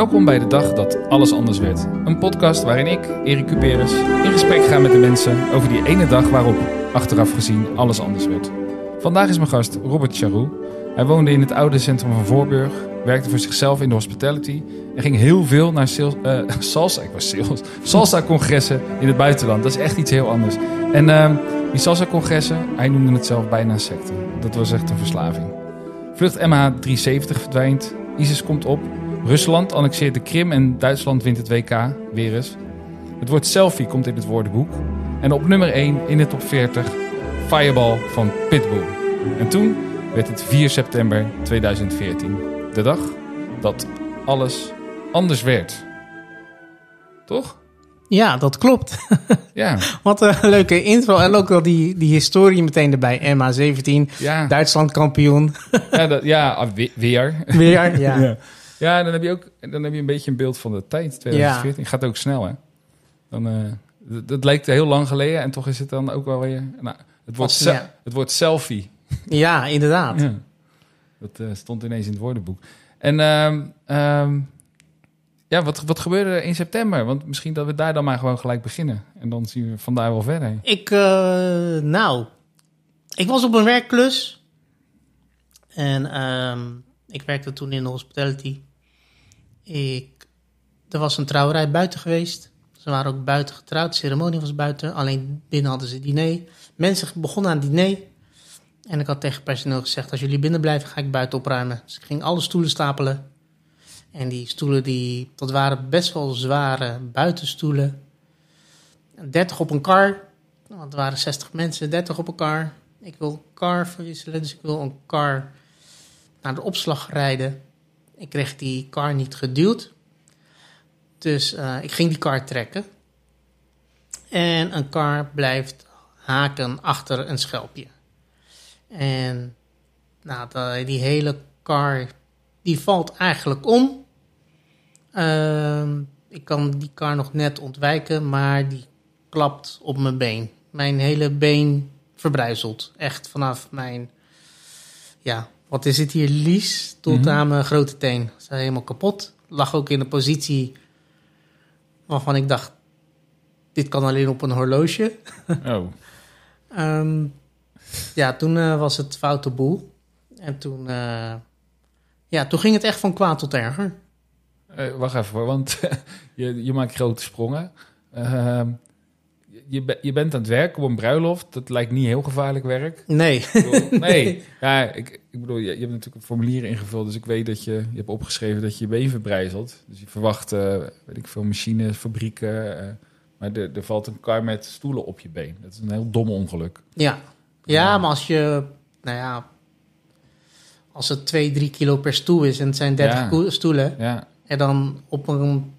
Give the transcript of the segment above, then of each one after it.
Welkom bij de dag dat alles anders werd. Een podcast waarin ik, Erik Cuperus, in gesprek ga met de mensen over die ene dag waarop, achteraf gezien, alles anders werd. Vandaag is mijn gast Robert Charou. Hij woonde in het oude centrum van Voorburg, werkte voor zichzelf in de hospitality en ging heel veel naar sales, eh, salsa, ik was sales, salsa-congressen in het buitenland. Dat is echt iets heel anders. En uh, die salsa-congressen, hij noemde het zelf bijna een secte. Dat was echt een verslaving. Vlucht MH370 verdwijnt, ISIS komt op, Rusland annexeert de Krim en Duitsland wint het WK weer eens. Het woord selfie komt in het woordenboek. En op nummer 1 in de top 40 Fireball van Pitbull. En toen werd het 4 september 2014. De dag dat alles anders werd. Toch? Ja, dat klopt. Ja. Wat een leuke intro. En ook wel die, die historie meteen erbij. MA17, Ja, Duitsland kampioen. ja, dat, ja ah, we- weer. Weer, ja. Ja. Ja, dan heb je ook dan heb je een beetje een beeld van de tijd. 2014 gaat ook snel, hè? Dan, eh, dat, lijkt heel lang geleden en toch is het dan ook wel weer. Nou, het, wordt se- ja. het wordt selfie. Ja, inderdaad. Ja. Dat eh, stond ineens in het woordenboek. En ehm, ehm, ja, wat, wat gebeurde er in september? Want misschien dat we daar dan maar gewoon gelijk beginnen. En dan zien we vandaar wel verder. Ik, eh, nou, ik was op een werkklus. En ehm, ik werkte toen in de hospitality. Ik, er was een trouwerij buiten geweest. Ze waren ook buiten getrouwd. De ceremonie was buiten. Alleen binnen hadden ze diner. Mensen begonnen aan diner. En ik had tegen personeel gezegd: als jullie binnen blijven, ga ik buiten opruimen. Dus ik ging alle stoelen stapelen. En die stoelen, die, dat waren best wel zware buitenstoelen. 30 op een kar. Want het waren 60 mensen, 30 op een kar. Ik wil een kar verwisselen, dus ik wil een kar naar de opslag rijden. Ik kreeg die kar niet geduwd. Dus eh, ik ging die kar trekken. En een kar blijft haken achter een schelpje. En nou, de- die hele kar die valt eigenlijk om. Ehm, ik kan die kar nog net ontwijken, maar die klapt op mijn been. Mijn hele been verbrijzelt. Echt vanaf mijn, ja, wat is het hier, lies tot Mhm. aan mijn grote teen. Ze zijn helemaal kapot. Lag ook in een positie waarvan ik dacht, dit kan alleen op een horloge. Oh, Ehm, ja, toen eh, was het foute boel. En toen, eh, ja, toen ging het echt van kwaad tot erger. Eh, wacht even, hoor, want je, je maakt grote sprongen. Je, je bent aan het werk op een bruiloft. Dat lijkt niet heel gevaarlijk werk. Nee. Ik bedoel, nee, ja, ik, ik bedoel, je, je hebt natuurlijk een formulier ingevuld, dus ik weet dat je, je hebt opgeschreven dat je je been verbrijzelt. Dus je verwacht, eh, weet ik veel, machines, fabrieken, eh, maar er, er valt een kar met stoelen op je been. Dat is een heel dom ongeluk. Ja. ja, maar als je, nou ja, als het 2, 3 kilo per stoel is en het zijn 30 Ja. koe- stoelen, Ja, en dan op een,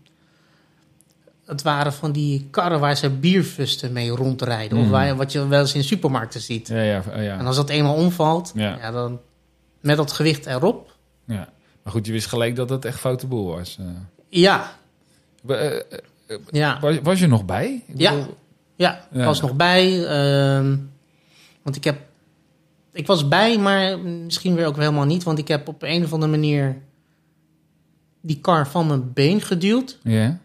het waren van die karren waar ze bierfusten mee rondrijden, of Mm. waar, wat je wel eens in supermarkten ziet. ja, ja, oh, ja. En als dat eenmaal omvalt, Ja. dan met dat gewicht erop, ja. Maar goed, je wist gelijk dat het echt foute boel was. eh. ja, eh, eh, ja. was, was je nog bij? Ik Ja. bedoel, Ja, ik was nog bij. ehm, want ik heb. Ik was bij, maar misschien weer ook helemaal niet. Want ik heb op een of andere manier. die kar van mijn been geduwd. Ja.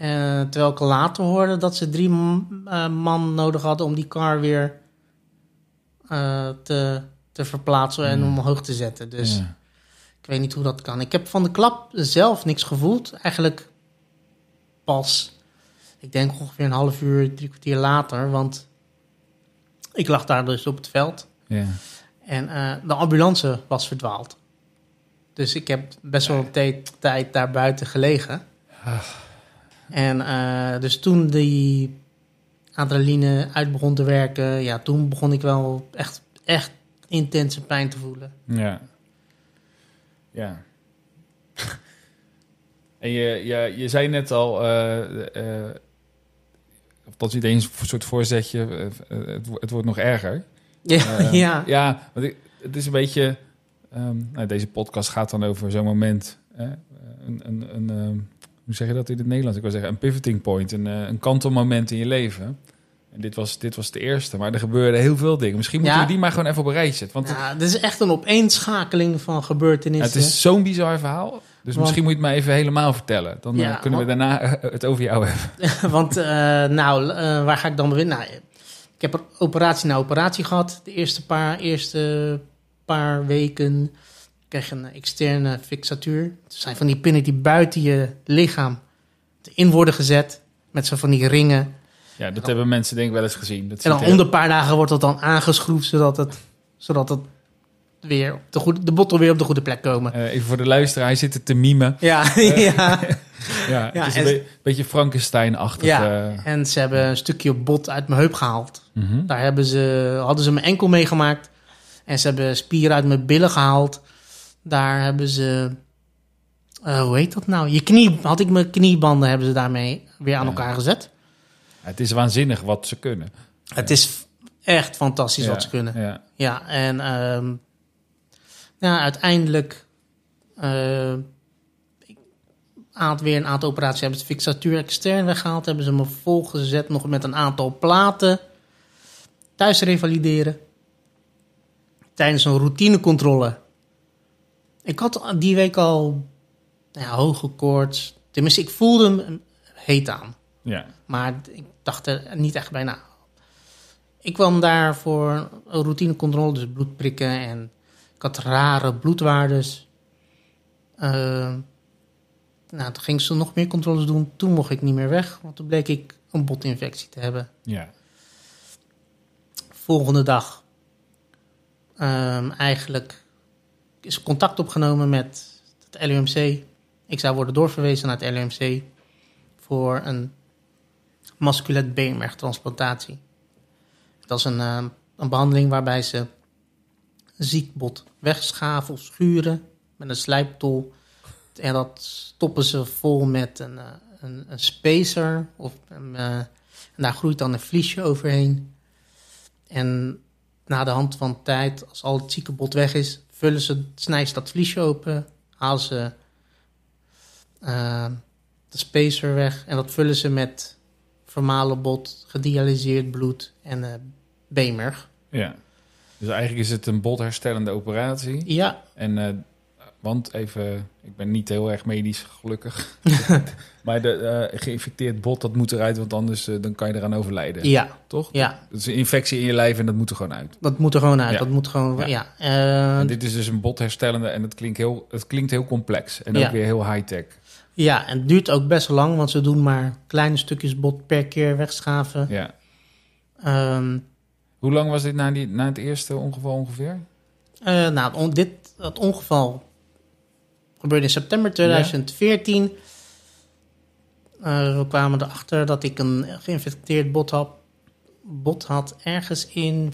Eh, terwijl ik later hoorde dat ze drie m- eh, man nodig hadden om die kar weer eh, te, te verplaatsen en Hmm. omhoog te zetten. Dus ja. ik weet niet hoe dat kan. Ik heb van de klap zelf niks gevoeld. Eigenlijk pas, ik denk ongeveer een half uur, drie kwartier later. Want ik lag daar dus op het veld. ja. En de ambulance was verdwaald. Dus ik heb best wel een tijd- tijd daar buiten gelegen. En eh, dus toen die adrenaline uit begon te werken, ja, toen begon ik wel echt, echt intense pijn te voelen. Ja. Ja. en je, je, je zei net al, of dat is niet eens een soort voorzetje, het, het wordt nog erger. Ja, ja. Ja, want ik, het is een beetje, ehm, nou, deze podcast gaat dan over zo'n moment, hè, een, een, een, ehm, hoe zeg je dat in het Nederlands? Ik wil zeggen, een pivoting point, een, eh, een kantelmoment in je leven. En dit was, dit was de eerste, maar er gebeurden heel veel dingen. Misschien moeten Ja. we die maar gewoon even op een rijtje zetten. Want Ja, dit is echt een opeenschakeling van Ja, gebeurtenissen. het is zo'n bizar verhaal. Dus Want- misschien moet je het maar even helemaal vertellen. Dan eh, Ja, kunnen we daarna eh, het over jou hebben. Want, nou, waar ga ik dan beginnen? Nou, ik heb er operatie na operatie gehad. De eerste paar, eerste paar weken. Ik kreeg een externe fixatuur. Het zijn van die pinnen die buiten je lichaam in worden gezet. Met zo van die ringen. Ja, dat hebben mensen denk ik wel eens gezien. Dat En dan om de paar dagen wordt dat dan aangeschroefd. Zodat het, zodat het weer op de, goede, de botten weer op de goede plek komen. Eh, even voor de luisteraar, hij zit er te mimen. Ja, ja. Ja, Ja, het is een en- be- beetje Frankenstein-achtig. ja. eh, En ze hebben een stukje bot uit mijn heup gehaald. mhm. Daar hebben ze, hadden ze mijn enkel meegemaakt. En ze hebben spieren uit mijn billen gehaald. Daar hebben ze... eh, hoe heet dat nou? Je knie, had ik mijn kniebanden hebben ze daarmee weer aan Ja. elkaar gezet. Het is waanzinnig wat ze kunnen. Het is echt fantastisch Ja, wat ze kunnen. Ja. En ehm, ja, uiteindelijk... aan weer een aantal operaties hebben ze fixatuur extern weggehaald. Hebben ze me volgezet nog met een aantal platen. Thuis revalideren. Tijdens een routinecontrole. Ik had die week al nou ja, hoge koorts. Tenminste, ik voelde hem heet aan. ja. Maar ik dacht er niet echt bij na. Ik kwam daar voor een routinecontrole, dus bloed prikken. En ik had rare bloedwaardes. Eh, nou, toen ging ze nog meer controles doen. Toen mocht ik niet meer weg, want toen bleek ik een botinfectie te hebben. ja. Volgende dag ehm, eigenlijk is contact opgenomen met het LUMC. Ik zou worden doorverwezen naar het LUMC voor een masculet beenmergtransplantatie. Dat is een, ehm, een behandeling waarbij ze ziek bot wegschaven of schuren met een slijptol. En dat stoppen ze vol met een, eh, een, een spacer. Of, eh, en daar groeit dan een vliesje overheen. En na de hand van tijd, als al het zieke bot weg is, vullen ze, snijden ze dat vliesje open, halen ze eh, de spacer weg en dat vullen ze met vermalen bot, gedialyseerd bloed en eh beenmerg. ja. Dus eigenlijk is het een botherstellende operatie. Ja, En, eh, want even, ik ben niet heel erg medisch gelukkig. maar de eh, geïnfecteerd bot, dat moet eruit, want anders eh, dan kan je eraan overlijden. ja, Toch? ja, Het is een infectie in je lijf en dat moet er gewoon uit. dat moet er gewoon uit. Ja. Dat moet gewoon, Ja. ja. Eh, dit is dus een botherstellende en het klinkt heel, het klinkt heel complex. En Ja. ook weer heel high-tech. ja, en het duurt ook best lang, want ze doen maar kleine stukjes bot per keer wegschaven. Ja. Ehm, Hoe lang was dit na, die, na het eerste ongeval ongeveer? Nou, on- dit, dat ongeval gebeurde in september 2014. Eh, we kwamen erachter dat ik een geïnfecteerd bot had, bot had ergens in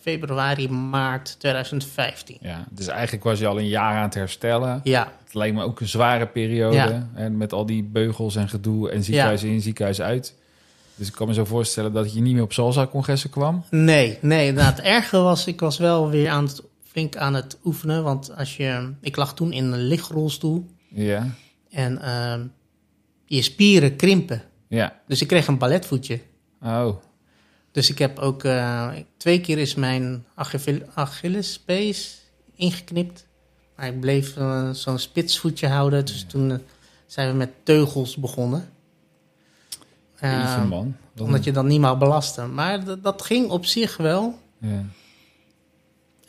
februari, maart 2015. Ja, dus eigenlijk was je al een jaar aan het herstellen. Ja, Het lijkt me ook een zware periode. Ja. En met al die beugels en gedoe en ziekenhuis in, ziekenhuis uit. Dus ik kan me zo voorstellen dat je niet meer op salsa-congressen kwam. nee, nee. Nou, het erge was, ik was wel weer aan het, flink aan het oefenen. Want als je, ik lag toen in een lichtrolstoel Ja, en ehm, je spieren krimpen. ja. Dus ik kreeg een balletvoetje. Oh, Dus ik heb ook eh, twee keer is mijn Achille- Achillespees ingeknipt. Maar ik bleef eh, zo'n spitsvoetje houden. Dus toen eh, zijn we met teugels begonnen. Eh, man. Dat- omdat je dan niet mag belasten. Maar dat ging op zich wel. Ja.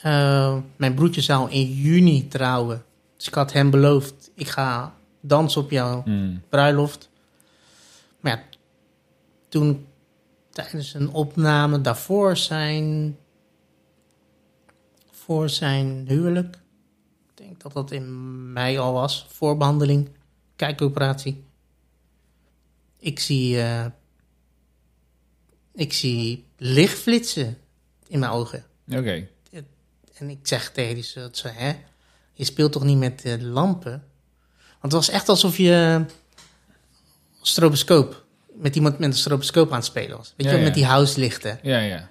Eh, mijn broertje zou in juni trouwen. Dus ik had hem beloofd, ik ga dansen op jouw Hmm. bruiloft. Maar ja, toen tijdens een opname daarvoor zijn, voor zijn huwelijk, ik denk dat dat in mei al was, voorbehandeling, kijkoperatie. Ik zie, eh, ik zie lichtflitsen in mijn ogen. Oké. En ik zeg tegen die soort zo, hè, je speelt toch niet met de lampen? Want het was echt alsof je stroboscoop, met iemand met een stroboscoop aan het spelen was. Weet Ja, je, ja. met die huislichten. Ja, ja.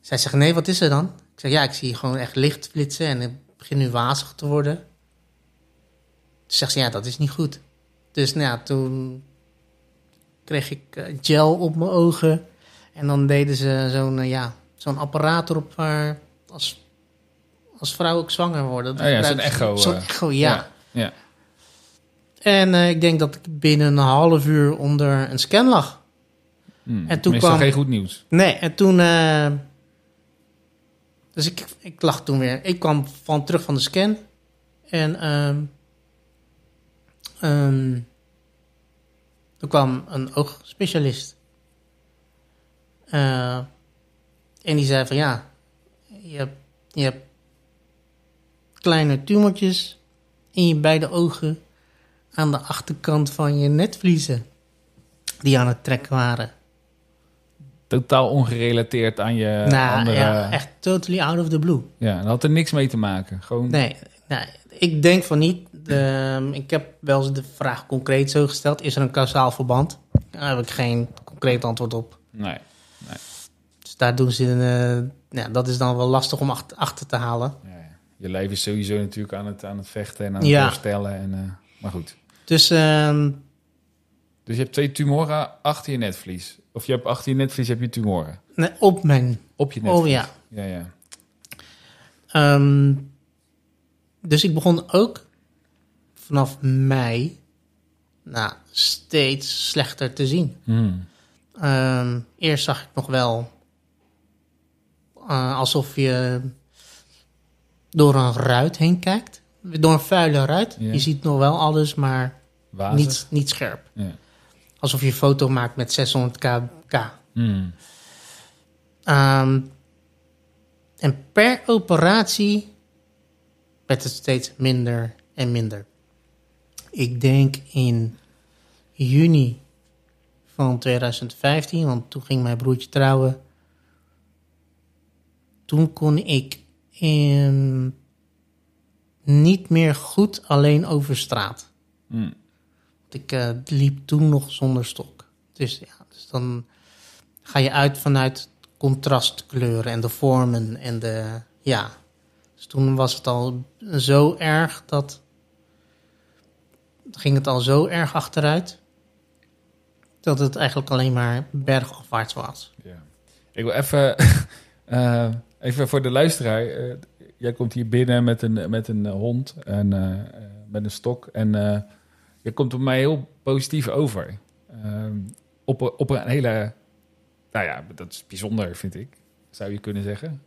Zij zegt, nee, wat is er dan? Ik zeg, ja, ik zie gewoon echt licht flitsen en ik begin nu wazig te worden. Toen zegt ze, ja, dat is niet goed. Dus nou ja, toen kreeg ik eh, gel op mijn ogen. En dan deden ze zo'n eh, ja, zo'n apparaat erop waar als, als vrouwen ook zwanger worden. Oh ja, zo'n echo, Zo'n eh, echo, ja. Ja. En eh, ik denk dat ik binnen een half uur onder een scan lag. Hmm. En toen kwam- geen goed nieuws. Nee, en toen. eh, dus ik, ik lag toen weer. Ik kwam van terug van de scan. En. ehm ehm, er kwam een oogspecialist. En die zei van ja. Je hebt, je hebt kleine tumortjes in je beide ogen. Aan de achterkant van je netvliezen. Die aan het trekken waren. Totaal ongerelateerd aan je nou, andere... ja, echt totally out of the blue. Ja, dat had er niks mee te maken. Gewoon... Nee, nee ik denk van niet. De, ik heb wel eens de vraag concreet zo gesteld: is er een kausaal verband? Daar heb ik geen concreet antwoord op. Nee. Dus daar doen ze. een, eh, ja, dat is dan wel lastig om achter, achter te halen. Ja, ja. Je lijf is sowieso natuurlijk aan het, aan het vechten en aan het Ja. herstellen. En, eh, maar goed. Dus ehm, Dus je hebt twee tumoren achter je netvlies. Of je hebt achter je netvlies heb je tumoren. nee, op mijn. Op je netvlies. Oh ja. Ja, ja. Ehm, dus ik begon ook vanaf mei. Nou, steeds slechter te zien. Hmm. Ehm, eerst zag ik nog wel eh, alsof je door een ruit heen kijkt. Door een vuile ruit. Ja. Je ziet nog wel alles, maar Wazig. niet, niet scherp. Ja. Alsof je een foto maakt met 600 kk. Hmm. Ehm, en per operatie werd het steeds minder en minder. Ik denk in juni van 2015, want toen ging mijn broertje trouwen. Toen kon ik niet meer goed alleen over straat. Hmm. Ik eh, liep toen nog zonder stok. Dus ja, dus dan ga je uit vanuit contrastkleuren en de vormen en de ja. Dus toen was het al zo erg dat ging het al zo erg achteruit dat het eigenlijk alleen maar bergafwaarts was. Ja. Ik wil even, eh, even voor de luisteraar. eh, jij komt hier binnen met een, met een eh, hond en eh, met een stok. En je komt op mij heel positief over. Ehm, op, op een hele... Nou ja, dat is bijzonder, vind ik. Zou je kunnen zeggen.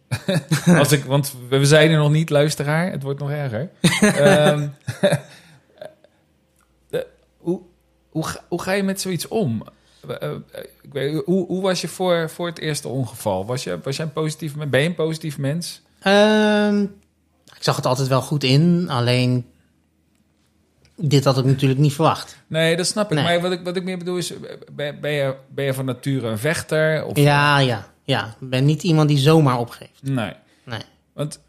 Als ik, want we zijn er nog niet, luisteraar. Het wordt nog erger. Ehm, eh, hoe, hoe, ga, hoe ga je met zoiets om? Eh, ik weet, hoe, hoe was je voor, voor het eerste ongeval? Was je, was jij een positief, ben je een positief mens? Ehm, ik zag het altijd wel goed in, alleen dit had ik natuurlijk niet verwacht. Nee, dat snap ik. Nee. Maar wat ik, wat ik meer bedoel is, eh, ben, ben, je, ben je van nature een vechter? Of, Ja, ja, ja. Ik ben niet iemand die zomaar opgeeft. Nee. Nee. Want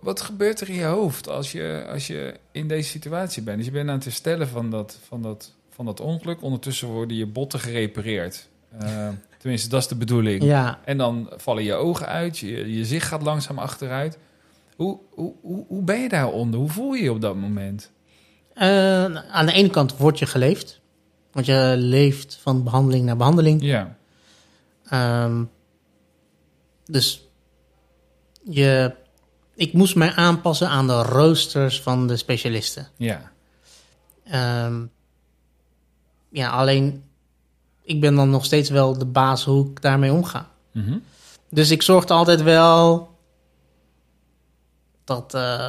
wat gebeurt er in je hoofd als je, als je in deze situatie bent? Dus je bent aan het herstellen van dat, van dat, van dat ongeluk. Ondertussen worden je botten gerepareerd. Eh, tenminste, dat is de bedoeling. Ja, En dan vallen je ogen uit, je, je zicht gaat langzaam achteruit. Hoe, hoe, hoe, hoe ben je daaronder? Hoe voel je je op dat moment? Eh, aan de ene kant word je geleefd. Want je leeft van behandeling naar behandeling. Ja, Ehm, dus je, ik moest mij aanpassen aan de roosters van de specialisten. ja, Ehm, ja, alleen ik ben dan nog steeds wel de baas hoe ik daarmee omga. Mhm. Dus ik zorgde altijd wel dat eh,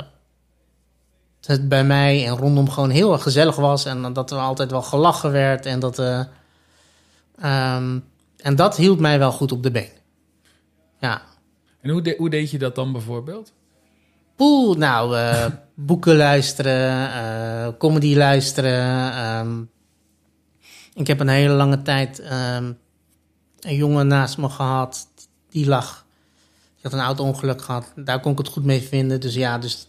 het bij mij en rondom gewoon heel erg gezellig was. En dat er altijd wel gelachen werd. En dat, eh, ehm, en dat hield mij wel goed op de been. Ja. En hoe, de- hoe deed je dat dan bijvoorbeeld? Poeh, nou, eh, boeken luisteren, comedy luisteren. ehm. Ik heb een hele lange tijd ehm, een jongen naast me gehad, die lag. Die had een oud ongeluk gehad, daar kon ik het goed mee vinden. Dus ja, dus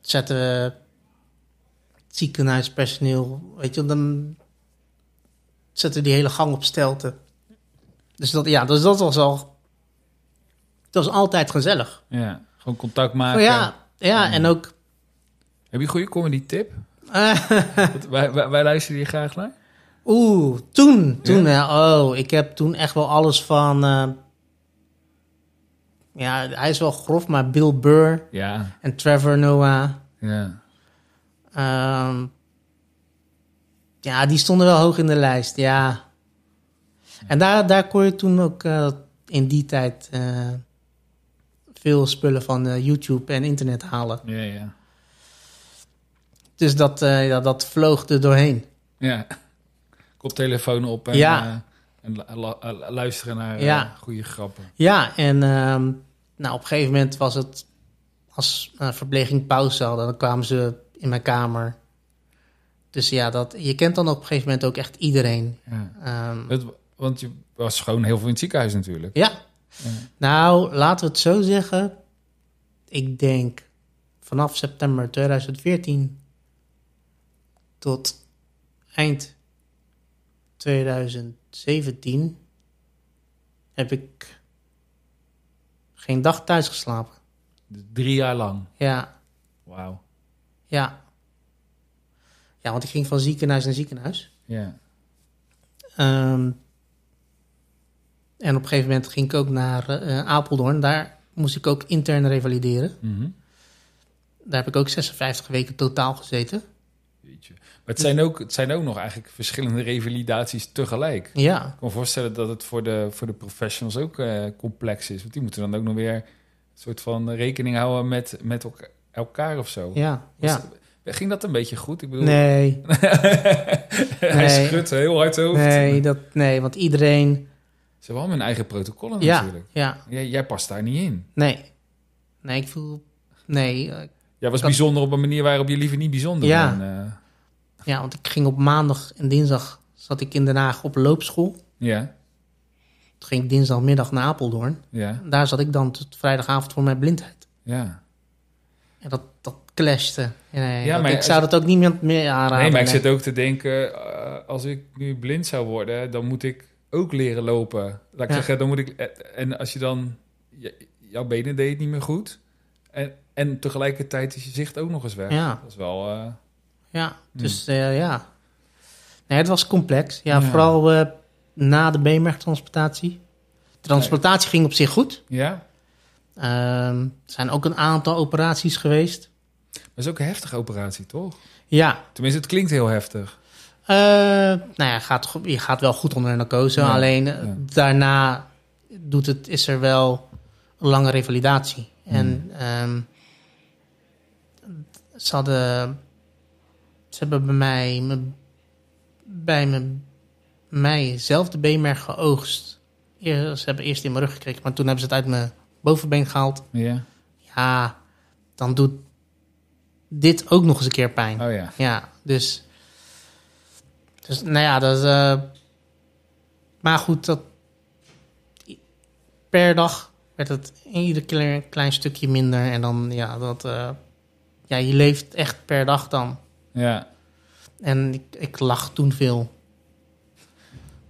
zetten we het ziekenhuispersoneel, weet je, dan zetten we die hele gang op stelten. Dus dat, ja, dus dat was al, dat was altijd gezellig. Ja, gewoon contact maken. Oh ja, ja, en ook. Heb je een goede comedy tip? wij, wij, wij luisteren hier graag naar. Oeh, toen, toen, Ja? oh, ik heb toen echt wel alles van. eh, ja, hij is wel grof, maar Bill Burr Ja, en Trevor Noah. ja. ehm, Ja, die stonden wel hoog in de lijst, ja. En daar, daar kon je toen ook eh, in die tijd eh, veel spullen van YouTube en internet halen. Ja, ja. Dus dat, ja, dat vloog er doorheen. Ja. Koptelefoon op en, Ja. eh, en luisteren naar Ja. eh, goede grappen. Ja, en ehm, nou, op een gegeven moment was het als uh, verpleging pauze hadden, dan kwamen ze in mijn kamer. Dus ja, dat, je kent dan op een gegeven moment ook echt iedereen. Ja. Ehm, Het, want je was gewoon heel veel in het ziekenhuis natuurlijk. ja, Ja. nou, laten we het zo zeggen. Ik denk vanaf september 2014 tot eind 2017 heb ik geen dag thuis geslapen. Dus Drie jaar lang. Ja, Wauw. ja. Ja, want ik ging van ziekenhuis naar ziekenhuis. Ja. Ehm, en op een gegeven moment ging ik ook naar eh, Apeldoorn. Daar moest ik ook intern revalideren. Mhm. Daar heb ik ook 56 weken totaal gezeten. Jeetje. Maar het zijn, ook, het zijn ook nog eigenlijk verschillende revalidaties tegelijk. Ja, Ik kan me voorstellen dat het voor de, voor de professionals ook eh, complex is. Want die moeten dan ook nog weer een soort van rekening houden met, met elka- elkaar of zo. ja, Was- ja. Ging dat een beetje goed? Ik bedoel, Nee, hij Nee. schudt heel hard hoofd. nee, dat, nee, want iedereen... Ze hebben allemaal hun eigen protocollen Ja, natuurlijk. ja, Jij, jij past daar niet in. nee. Nee, ik voel... Nee, eh, Jij was bijzonder op een manier waarop je liever niet bijzonder Ja. bent. eh. ja, want ik ging op maandag en dinsdag... zat ik in Den Haag op loopschool. ja, Toen ging ik dinsdagmiddag naar Apeldoorn. ja, Daar zat ik dan tot vrijdagavond voor mijn blindheid. ja. En dat, dat clashte. Nee, Ja, maar ik zou dat ook niemand meer aanraden. Nee, maar ik nee. zit ook te denken, eh, als ik nu blind zou worden, dan moet ik ook leren lopen. Laat ik Ja. zeggen, dan moet ik. En als je dan. jouw benen deed het niet meer goed. En, en tegelijkertijd is je zicht ook nog eens weg. Ja. Dat is wel. eh, Ja, dus eh, ja. Nee, het was complex. Ja, Ja. vooral eh, na de beenmergtransplantatie. De transplantatie ging op zich goed. ja. Ehm, er zijn ook een aantal operaties geweest. Dat is ook een heftige operatie, toch? Ja, Tenminste, het klinkt heel heftig. nou ja, gaat, je gaat wel goed onder narcose. Ja, Alleen ja. daarna doet het, is er wel een lange revalidatie. En ehm, ze hadden... Ze hebben bij mij... me- bij me, mij zelf de beenmerg geoogst. Eer- Ze hebben eerst in mijn rug gekregen, maar toen hebben ze het uit mijn bovenbeen gehaald. Ja. Ja, dan doet dit ook nog eens een keer pijn. Oh ja. Ja, dus... Dus, nou ja, dat... eh, maar goed, dat... Per dag werd het ieder klein, klein stukje minder. En dan, ja, dat... eh, ja, je leeft echt per dag dan. Ja. En ik, ik lag toen veel.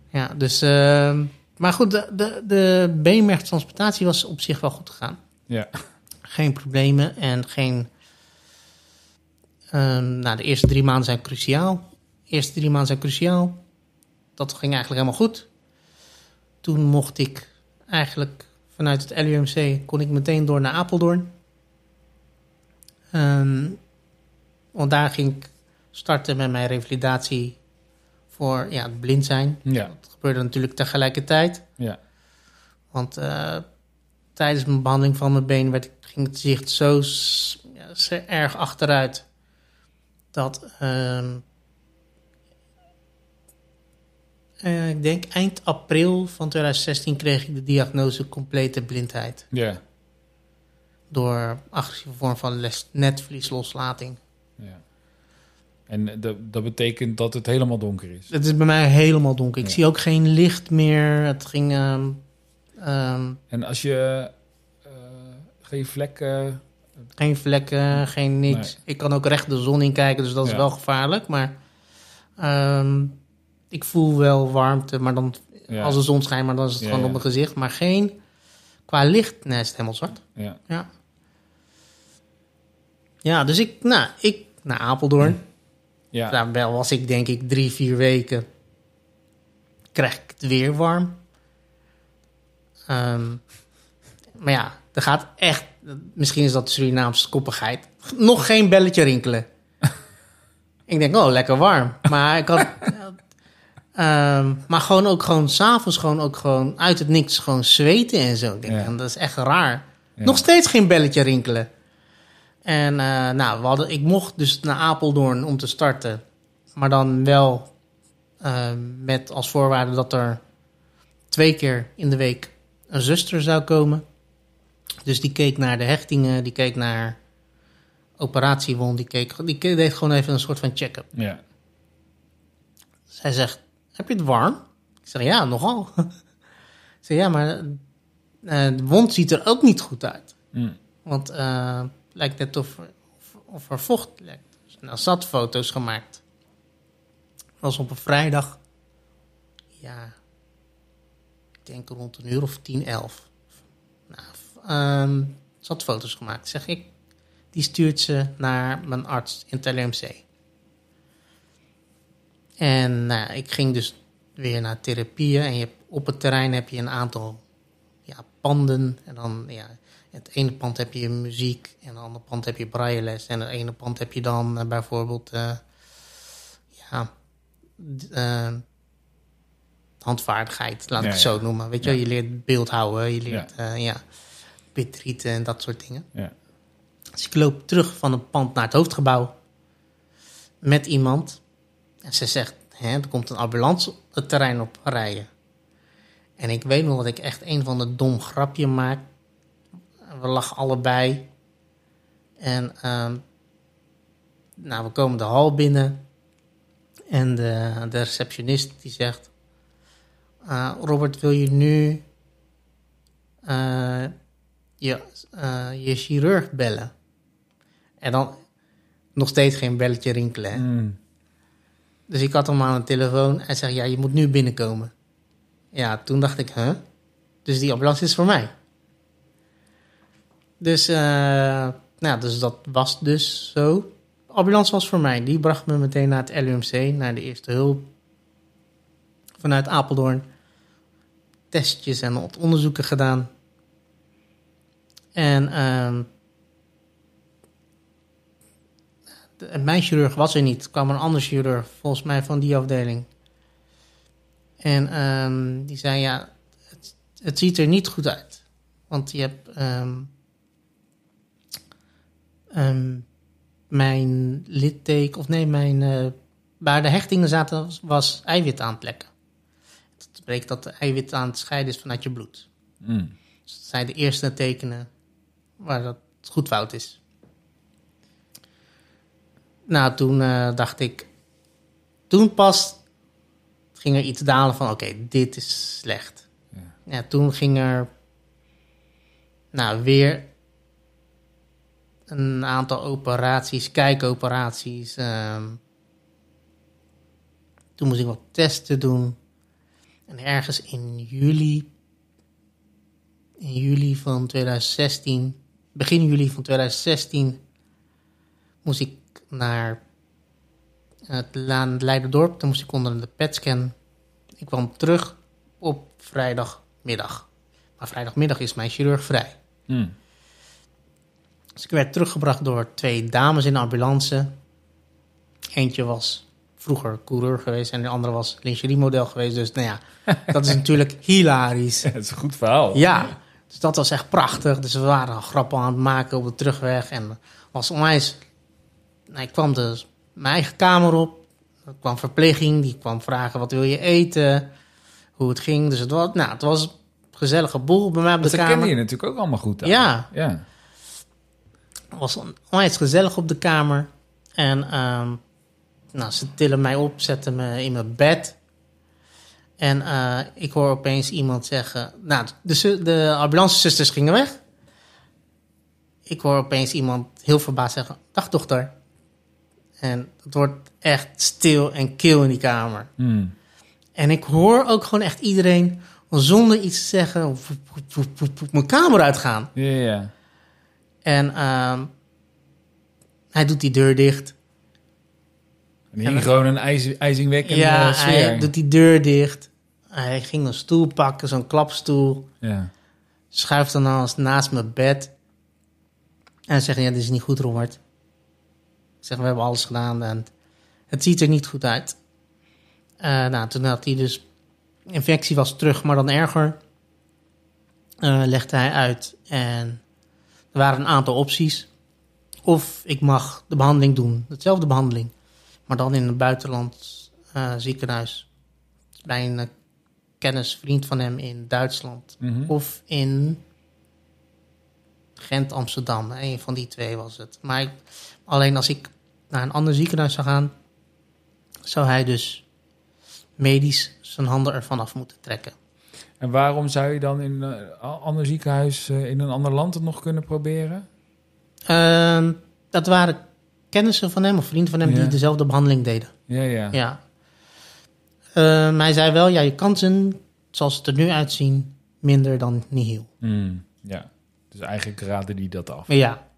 Ja, dus... eh, maar goed, de, de, de beenmergtransplantatie was op zich wel goed gegaan. Ja. Geen problemen en geen... Ehm, nou, de eerste drie maanden zijn cruciaal. De eerste drie maanden zijn cruciaal. Dat ging eigenlijk helemaal goed. Toen mocht ik eigenlijk vanuit het LUMC... kon ik meteen door naar Apeldoorn. Ehm, want daar ging ik starten met mijn revalidatie voor ja, het blind zijn. Ja. Dat gebeurde natuurlijk tegelijkertijd. Ja. Want eh, tijdens mijn behandeling van mijn been werd, ging het zicht zo, ja, zo erg achteruit. Dat ehm, eh, ik denk eind april van 2016 kreeg ik de diagnose complete blindheid. Ja. Door agressieve vorm van les- netvliesloslating. ja. En dat, dat betekent dat het helemaal donker is. Het is bij mij helemaal donker. Ik Ja. zie ook geen licht meer. Het ging... ehm, ehm, En als je eh, geen vlekken. Geen vlekken, geen niks. Nee. Ik kan ook recht de zon in kijken, dus dat is Ja. wel gevaarlijk. Maar ehm, ik voel wel warmte, maar dan Ja. als de zon schijnt, maar dan is het gewoon op mijn gezicht. Maar geen qua licht, nee, is het helemaal zwart. Ja. Ja. Ja, dus ik, nou, ik naar Apeldoorn. Ja. Daar wel was ik denk ik drie, vier weken. Krijg ik het weer warm. Ehm, maar ja, er gaat echt... Misschien is dat Surinaamse koppigheid. Nog geen belletje rinkelen. Ik denk, oh, lekker warm. Maar ik had... ehm, maar gewoon ook gewoon s'avonds gewoon ook gewoon uit het niks gewoon zweten en zo. Ik denk, Ja. dat is echt raar. Ja. Nog steeds geen belletje rinkelen. En eh, nou, we hadden, ik mocht dus naar Apeldoorn om te starten. Maar dan wel eh, met als voorwaarde dat er twee keer in de week een zuster zou komen. Dus die keek naar de hechtingen, die keek naar operatiewond, die, keek, die deed gewoon even een soort van check-up. Ja. Zij zegt, heb je het warm? Ik zeg, ja, nogal. Zeg, ja, maar eh, de wond ziet er ook niet goed uit. Mm. Want lijkt net of, of, of er vocht lekt. Dus, nou, ze had foto's gemaakt. Was op een vrijdag. Ja, ik denk rond een uur of 10, 11. Nou, ze had foto's gemaakt. Zeg ik, die stuurt ze naar mijn arts in het LMC. En nou, ik ging dus weer naar therapieën. En op het terrein heb je een aantal panden. En dan, ja, in het ene pand heb je muziek. En het andere pand heb je brailleles. En in het ene pand heb je dan eh, bijvoorbeeld... eh, ja, eh, handvaardigheid, laat ik het ja. zo noemen. Weet je, wel, je leert beeld houden. Je leert, Ja. ja, pitrieten en dat soort dingen. Ja. Dus ik loop terug van het pand naar het hoofdgebouw met iemand. En ze zegt, hè, er komt een ambulance het terrein op rijden. En ik weet nog dat ik echt een van de dom grapje maak. We lachen allebei. En ehm, nou, we komen de hal binnen. En de, de receptionist die zegt... "Ah, Robert, wil je nu eh, je, eh, je chirurg bellen? En dan nog steeds geen belletje rinkelen. Mm. Dus ik had hem aan de telefoon. Hij zegt, ja, je moet nu binnenkomen. Ja, toen dacht ik, huh? Dus die ambulance is voor mij. Dus, eh, nou, dus dat was dus zo. De ambulance was voor mij. Die bracht me meteen naar het LUMC, naar de eerste hulp. Vanuit Apeldoorn. Testjes en onderzoeken gedaan. En ehm, mijn chirurg was er niet. Er kwam een ander chirurg, volgens mij van die afdeling. En ehm, die zei, ja, het, het ziet er niet goed uit. Want je hebt... ehm, ehm, mijn litteken, of nee, mijn... eh, waar de hechtingen zaten, was, was eiwit aan het lekken. Dat betekent dat de eiwit aan het scheiden is vanuit je bloed. Mm. Dus dat zijn de eerste tekenen waar dat goed fout is. Nou, toen eh, dacht ik... Toen pas ging er iets dalen van... Oké, dit is slecht. Ja. Ja, toen ging er... Nou, weer... Een aantal operaties, kijkoperaties. ehm. toen moest ik wat testen doen. En ergens in juli in juli van 2016, begin juli van 2016, moest ik naar het La- Leiderdorp. Toen moest ik onder de PET-scan. Ik kwam terug op vrijdagmiddag. Maar vrijdagmiddag is mijn chirurg vrij. Mm. Dus ik werd teruggebracht door twee dames in de ambulance. Eentje was vroeger coureur geweest en de andere was lingeriemodel geweest. Dus nou ja, dat is natuurlijk hilarisch. Het is een goed verhaal. Ja, dus dat was echt prachtig. Dus we waren grappen aan het maken op de terugweg. En was onwijs... Nou, ik kwam dus mijn eigen kamer op. Er kwam verpleging, die kwam vragen wat wil je eten, hoe het ging. Dus het was, nou, het was een gezellige boel bij mij op de Dat herkende kamer. je natuurlijk ook allemaal goed. Ja. Ja. Het was onwijs gezellig op de kamer. En ehm, nou, ze tillen mij op, zetten me in mijn bed. En eh, ik hoor opeens iemand zeggen... Nou, de, de ambulancezusters gingen weg. Ik hoor opeens iemand heel verbaasd zeggen... Dag dochter. En het wordt echt stil en kil in die kamer. Mm. En ik hoor ook gewoon echt iedereen... zonder iets te zeggen... mijn kamer uitgaan. Ja. En ehm, hij doet die deur dicht. En gewoon een ijs, ijzingwekkende ja, sfeer. hij doet die deur dicht. Hij ging een stoel pakken, zo'n klapstoel. Ja. Schuift dan naast, naast mijn bed. En zegt, ja, dit is niet goed, Robert. Zeg, we hebben alles gedaan. En Het ziet er niet goed uit. Eh, nou, toen had hij dus... Infectie was terug, maar dan erger. Eh, legde hij uit. En er waren een aantal opties. Of ik mag de behandeling doen. Hetzelfde behandeling. Maar dan in een buitenland eh, ziekenhuis. Bij een kennis, vriend van hem in Duitsland. Mhm. Of in Gent, Amsterdam. Een van die twee was het. Maar ik- alleen als ik naar een ander ziekenhuis zou gaan, zou hij dus medisch zijn handen ervan af moeten trekken. En waarom zou je dan in een ander ziekenhuis eh, in een ander land het nog kunnen proberen? Ehm, dat waren kennissen van hem of vrienden van hem Ja. die dezelfde behandeling deden. Ja, ja. Ja. Ehm, hij zei wel, ja, je kansen, zoals het er nu uitzien, minder dan nihil. Hmm, ja. Dus eigenlijk raadde die dat af. Ja,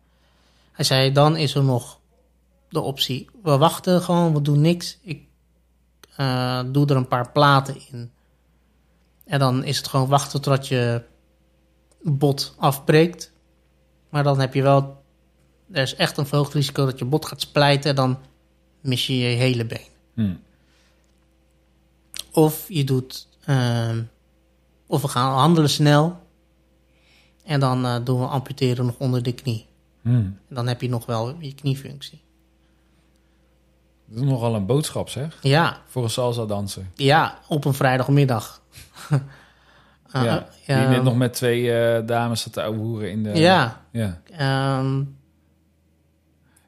hij zei, dan is er nog de optie. We wachten gewoon, we doen niks. Ik eh, doe er een paar platen in. En dan is het gewoon wachten totdat je bot afbreekt. Maar dan heb je wel... Er is echt een verhoogd risico dat je bot gaat splijten... en dan mis je je hele been. Hmm. Of je doet... ehm, of we gaan handelen snel... en dan eh, doen we amputeren nog onder de knie. Hmm. En dan heb je nog wel je kniefunctie. Dat is nogal een boodschap, zeg. Ja, Voor een salsa danser. ja op een vrijdagmiddag. Ah, ja. ja, net nog met twee eh, dames zat te ouwehoeren in de... ja, ja. ehm,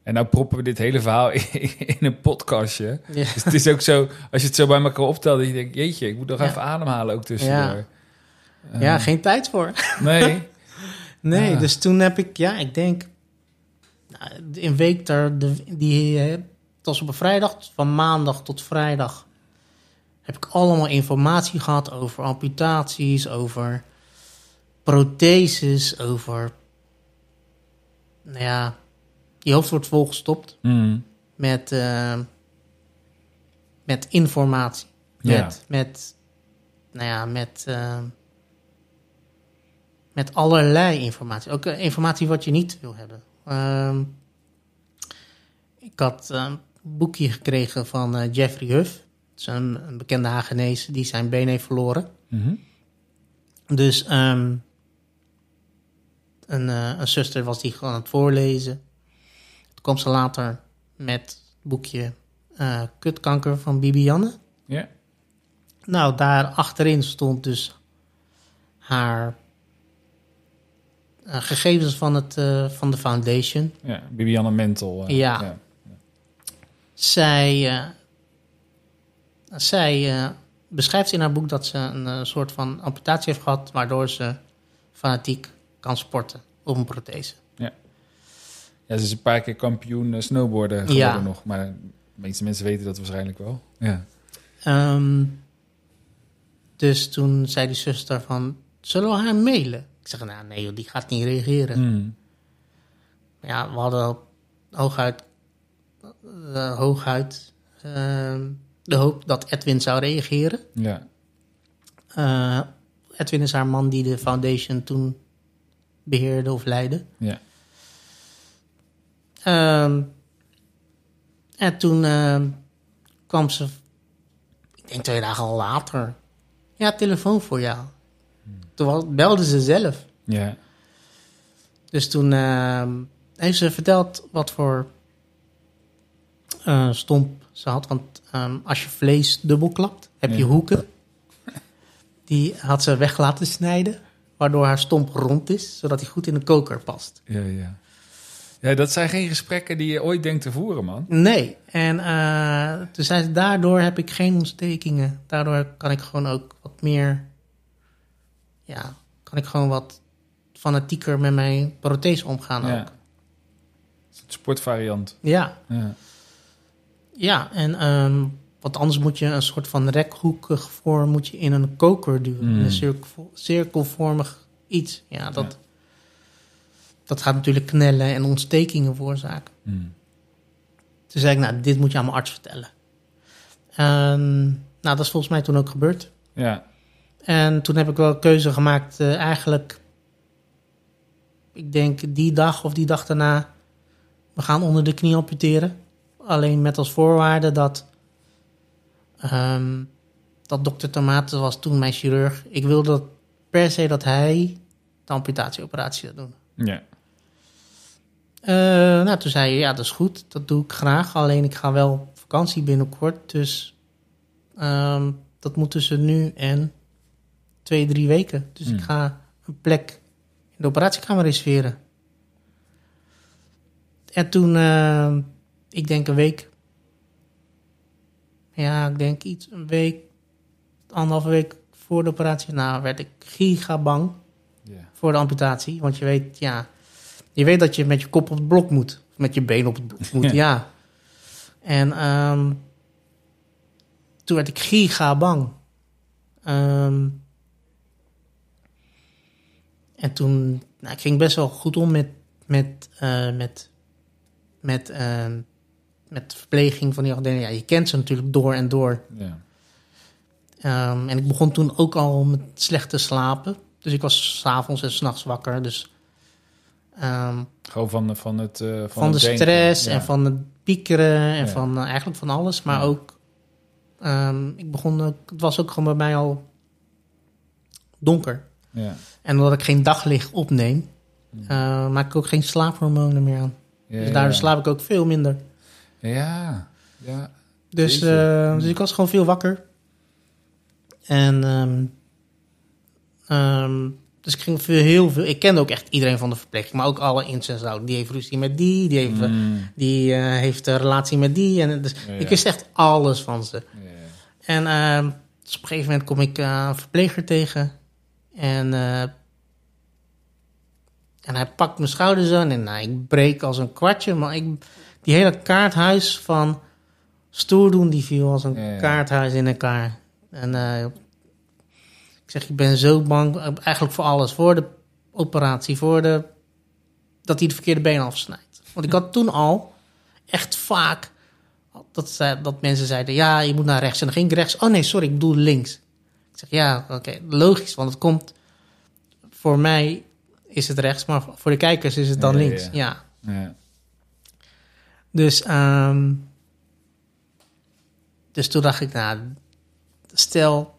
En nou proppen we dit hele verhaal in, in een podcastje. ja, Dus het is ook zo, als je het zo bij elkaar optelt, dat je denkt, jeetje, ik moet nog Ja. even ademhalen ook tussendoor. Eh, ja, geen tijd voor. Nee. Nee, Ja. dus toen heb ik, ja, ik denk, nou, in week daar, de, die, eh, het was op een vrijdag, van maandag tot vrijdag, heb ik allemaal informatie gehad over amputaties, over protheses, over, nou ja, je hoofd wordt volgestopt Hmm. met, eh, met informatie. Ja. Met, met, nou ja, met, eh, met allerlei informatie. Ook eh, informatie wat je niet wil hebben. Ehm, ik had eh, een boekje gekregen van eh, Jeffrey Huff. Is een, een bekende Hagenees die zijn been heeft verloren. Mhm. Dus ehm, een, een zuster was die gewoon aan het voorlezen. Toen kwam ze later met het boekje Kutkanker van Bibianne. Ja. Nou, daar achterin stond dus haar gegevens van, het, eh, van de foundation. ja, Bibianne Mentel. eh, Ja. Zij, eh, zij eh, beschrijft in haar boek dat ze een eh, soort van amputatie heeft gehad, waardoor ze fanatiek kan sporten op een prothese. Ja, ze is een paar keer kampioen eh, snowboarden geworden Ja. nog. Maar de meeste mensen weten dat waarschijnlijk wel. Ja. Ehm, dus toen zei die zuster van, zullen we haar mailen? Ik zeg, nou nee, joh, die gaat niet reageren. Hmm. Ja, we hadden hooguit, eh, hooguit ehm, de hoop dat Edwin zou reageren. Ja. Eh, Edwin is haar man die de foundation toen beheerde of leidde. Ja. Ehm, en toen ehm, kwam ze, ik denk twee dagen al later, ja, telefoon voor jou. Toen wa- belde ze zelf. Ja. Dus toen ehm, heeft ze verteld wat voor eh, stomp ze had. Want ehm, als je vlees dubbel klapt, heb je Ja. hoeken. Die had ze weg laten snijden, waardoor haar stomp rond is, zodat hij goed in de koker past. Ja, ja. Ja, dat zijn geen gesprekken die je ooit denkt te voeren, man. Nee, en toen zei ze, daardoor heb ik geen ontstekingen. Daardoor kan ik gewoon ook wat meer, ja, kan ik gewoon wat fanatieker met mijn prothese omgaan Ja. ook. Het sportvariant. Ja, Ja. ja en ehm, want anders moet je een soort van rekhoekig vorm moet je in een koker duwen. Mm. Een cirkel, cirkelvormig iets. Ja, dat, dat gaat natuurlijk knellen en ontstekingen veroorzaken. Hmm. Toen zei ik, nou, dit moet je aan mijn arts vertellen. Ehm, nou, dat is volgens mij toen ook gebeurd. Ja. En toen heb ik wel een keuze gemaakt, eh, eigenlijk, ik denk die dag of die dag daarna, we gaan onder de knie amputeren. alleen met als voorwaarde dat, ehm, dat dokter Tomaten was toen mijn chirurg. Ik wilde dat per se dat hij de amputatieoperatie zou doen. Ja. Eh, nou, toen zei hij, ja, dat is goed, dat doe ik graag. Alleen ik ga wel op vakantie binnenkort, dus ehm, dat moet tussen nu en twee, drie weken. Dus Hmm. ik ga een plek in de operatiekamer reserveren. En toen, ehm, ik denk een week. Ja, ik denk iets, een week, anderhalve week voor de operatie. Nou, werd ik giga bang voor de amputatie. Want je weet, ja, je weet dat je met je kop op het blok moet. Of met je been op het blok moet, Ja. ja. En ehm, toen werd ik giga bang. Ehm, en toen, nou, ik ging best wel goed om met, met, eh, met, met, ehm, met de verpleging van die afdeling. Ja, je kent ze natuurlijk door en door. Ja. Ehm, en ik begon toen ook al met slecht te slapen. Dus ik was s'avonds en s'nachts wakker. Dus ehm, Gewoon van, van het eh, van, van, de denken. stress Ja. en van het piekeren en Ja. van eh, eigenlijk van alles. Maar ook, ehm, ik begon ook, het was ook gewoon bij mij al donker. Ja. En omdat ik geen daglicht opneem, eh, maak ik ook geen slaaphormonen meer aan. Ja, dus daardoor ja. slaap ik ook veel minder. Ja. Ja. Dus, eh, dus ik was gewoon veel wakker. En ehm, ehm, dus ik ging veel, heel veel. Ik kende ook echt iedereen van de verpleging, maar ook alle ins en. Die heeft ruzie met die, die heeft, Mm. die, eh, heeft een relatie met die. En dus Ja, ja. ik wist echt alles van ze. Ja. En ehm, dus op een gegeven moment kom ik een verpleger tegen. En, eh, en hij pakt mijn schouders aan en nou, ik breek als een kwartje. Maar ik, die hele kaarthuis van stoer doen, die viel als een Ja, ja. kaarthuis in elkaar. En eh, ik zeg, ik ben zo bang, eh, eigenlijk voor alles. Voor de operatie, voor de, dat hij de verkeerde been afsnijdt. Want ik had toen al echt vaak dat, dat mensen zeiden, ja, je moet naar rechts. En dan ging ik rechts. Oh nee, sorry, ik bedoel links. Ik zeg, ja, oké, logisch, want het komt... Voor mij is het rechts, maar voor de kijkers is het dan Ja, links. ja. Ja. Ja. Dus, ehm, dus toen dacht ik, nou, stel,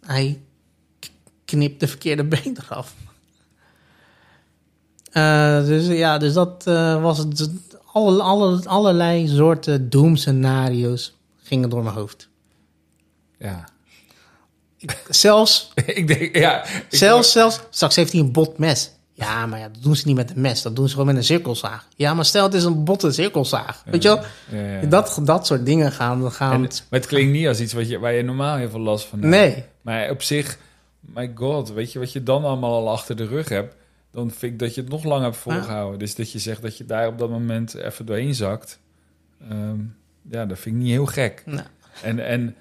hij knipt de verkeerde been eraf. Eh, dus ja, dus dat eh, was het. Alle, alle, allerlei soorten doemscenario's gingen door mijn hoofd. Ja. Zelfs, ik denk, ja. ik zelfs, zelfs, straks heeft hij een bot mes. Ja, maar ja, dat doen ze niet met een mes, dat doen ze gewoon met een cirkelzaag. Ja, maar stel het is een botte cirkelzaag. Weet je wel? Ja, ja. Dat, dat soort dingen gaan. gaan En, maar het klinkt niet als iets wat je, waar je normaal heel veel last van hebt. nee. Maar op zich, my god, weet je wat je dan allemaal al achter de rug hebt? Dan vind ik dat je het nog langer hebt volgehouden. Dus dat je zegt dat je daar op dat moment even doorheen zakt. Ehm, ja, dat vind ik niet heel gek. Nou, En, en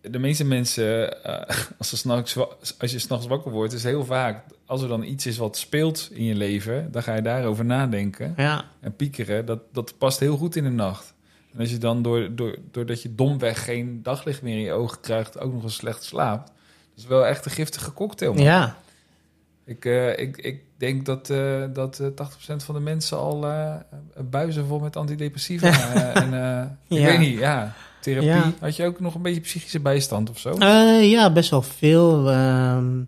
de meeste mensen, eh, als, ze 's nachts wa- als je s'nachts wakker wordt, is heel vaak... als er dan iets is wat speelt in je leven, dan ga je daarover nadenken. ja. En piekeren, dat, dat past heel goed in de nacht. En als je dan door, door, doordat je domweg geen daglicht meer in je ogen krijgt, ook nog eens slecht slaapt. Dat is wel echt een giftige cocktail. man. ja. Ik, eh, ik, ik denk dat, eh, dat eh 80% van de mensen al buizen vol met antidepressiva. en ik Ja. weet niet, ja. Therapie. Ja. Had je ook nog een beetje psychische bijstand of zo? Eh, ja, best wel veel. Ehm,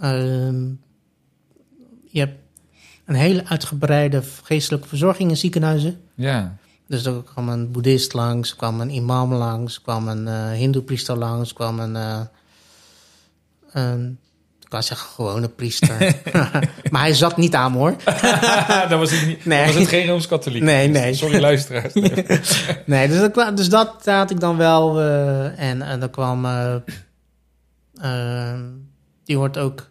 ehm, je hebt een hele uitgebreide geestelijke verzorging in ziekenhuizen. Ja. Dus er kwam een boeddhist langs, kwam een imam langs, kwam een eh hindoe-priester langs, kwam een, eh, een... Kan zeggen gewone priester. maar hij zat niet aan hoor. dat was het niet. Nee. Was het geen Rooms-Katholiek. Nee, nee. Sorry, luisteraars. Nee, dus dat, dus dat had ik dan wel. eh, en, en dan kwam. eh, ehm, die hoort ook.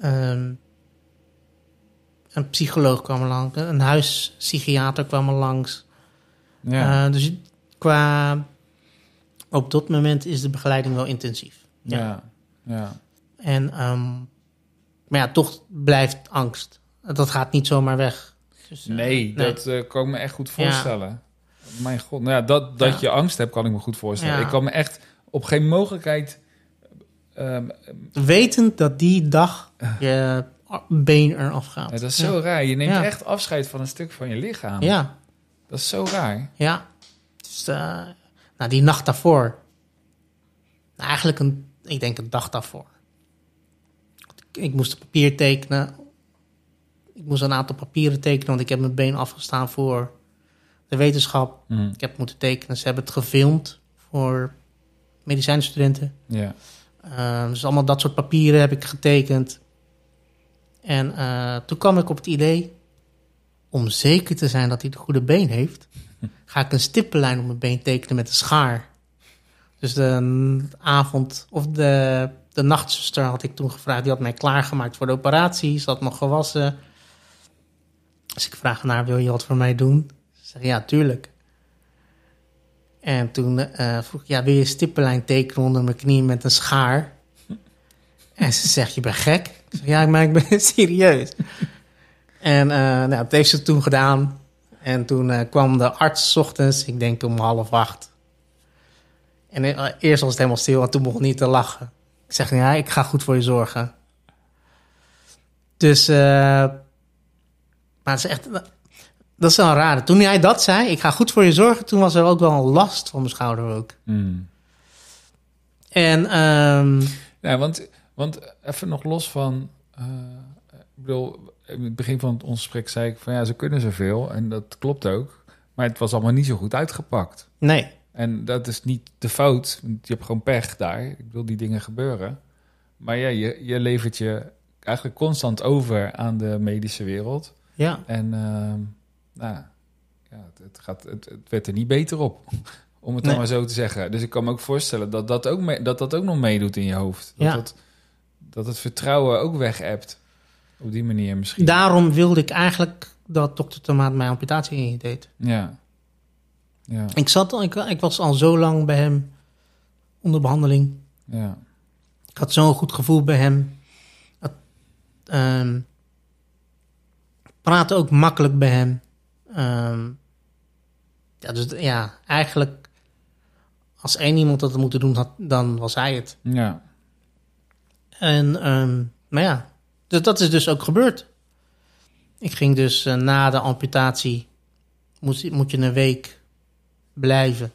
ehm, een psycholoog kwam er langs. Een huispsychiater kwam er langs. ja. Dus qua. Op dat moment is de begeleiding wel intensief. Ja. ja. En. ehm, maar ja, toch blijft angst. Dat gaat niet zomaar weg. Dus, eh, Nee, dat eh, kan ik me echt goed voorstellen. Mijn god, nou ja, dat, dat je angst hebt, kan ik me goed voorstellen. Ik kan me echt op geen mogelijkheid... ehm, Wetend dat die dag je a- been eraf gaat. Ja, dat is zo raar. Je neemt Ja. echt afscheid van een stuk van je lichaam. Ja, Dat is zo raar. ja. Dus, eh, nou, die nacht daarvoor. Nou, eigenlijk een, ik denk een dag daarvoor. Ik, moest een papier tekenen. Ik moest een aantal papieren tekenen, want ik heb mijn been afgestaan voor de wetenschap. Hm. Ik heb moeten tekenen. Ze hebben het gefilmd voor medicijnstudenten. Ja. Uh, dus allemaal dat soort papieren heb ik getekend. En eh, toen kwam ik op het idee, om zeker te zijn dat hij de goede been heeft, ga ik een stippenlijn op mijn been tekenen met een schaar. Dus de avond, of de, de nachtzuster had ik toen gevraagd, die had mij klaargemaakt voor de operatie, ze had me gewassen. Dus ik vraag naar, wil je wat voor mij doen? Ze zegt, ja, tuurlijk. En toen eh, vroeg ik, ja, wil je een stippenlijn tekenen onder mijn knie met een schaar? En ze zegt, je bent gek? Ik zeg, ja, maar ik ben serieus. En eh, nou, dat heeft ze toen gedaan. En toen eh, kwam de arts 's ochtends, ik denk om half acht. En eh, eerst was het helemaal stil en toen begon hij te lachen. Ik zeg, ja, ik ga goed voor je zorgen. Dus, eh, maar het is echt, dat is wel raar. Toen hij dat zei, ik ga goed voor je zorgen, toen was er ook wel een last van mijn schouder ook. Hm. En ehm, Ja, want, want even nog los van... eh, ik bedoel, in het begin van ons gesprek zei ik van... ja, ze kunnen zoveel en dat klopt ook. Maar het was allemaal niet zo goed uitgepakt. nee, En dat is niet de fout. Want je hebt gewoon pech daar. Ik bedoel, die dingen gebeuren. Maar ja, je, je levert je eigenlijk constant over aan de medische wereld. ja, En ehm, nou, ja, het, het, gaat, het, het werd er niet beter op. Om het Nee. dan maar zo te zeggen. Dus ik kan me ook voorstellen dat dat ook, mee- dat, dat ook nog meedoet in je hoofd. Dat, Ja. dat, dat het vertrouwen ook weg hebt. Op die manier misschien. daarom wilde ik eigenlijk dat dokter Tomaat mijn amputatie deed. Ja. Ja, Ik, zat, al- ik, ik was al zo lang bij hem onder behandeling. ja. Ik had zo'n goed gevoel bij hem. Het, ehm, praatte ook makkelijk bij hem. Ehm, ja, dus ja, eigenlijk als één iemand dat had moeten doen, had, dan was hij het. Ja, En, ehm maar ja, dus dat is dus ook gebeurd. Ik ging dus eh, na de amputatie, moet, moet je een week blijven.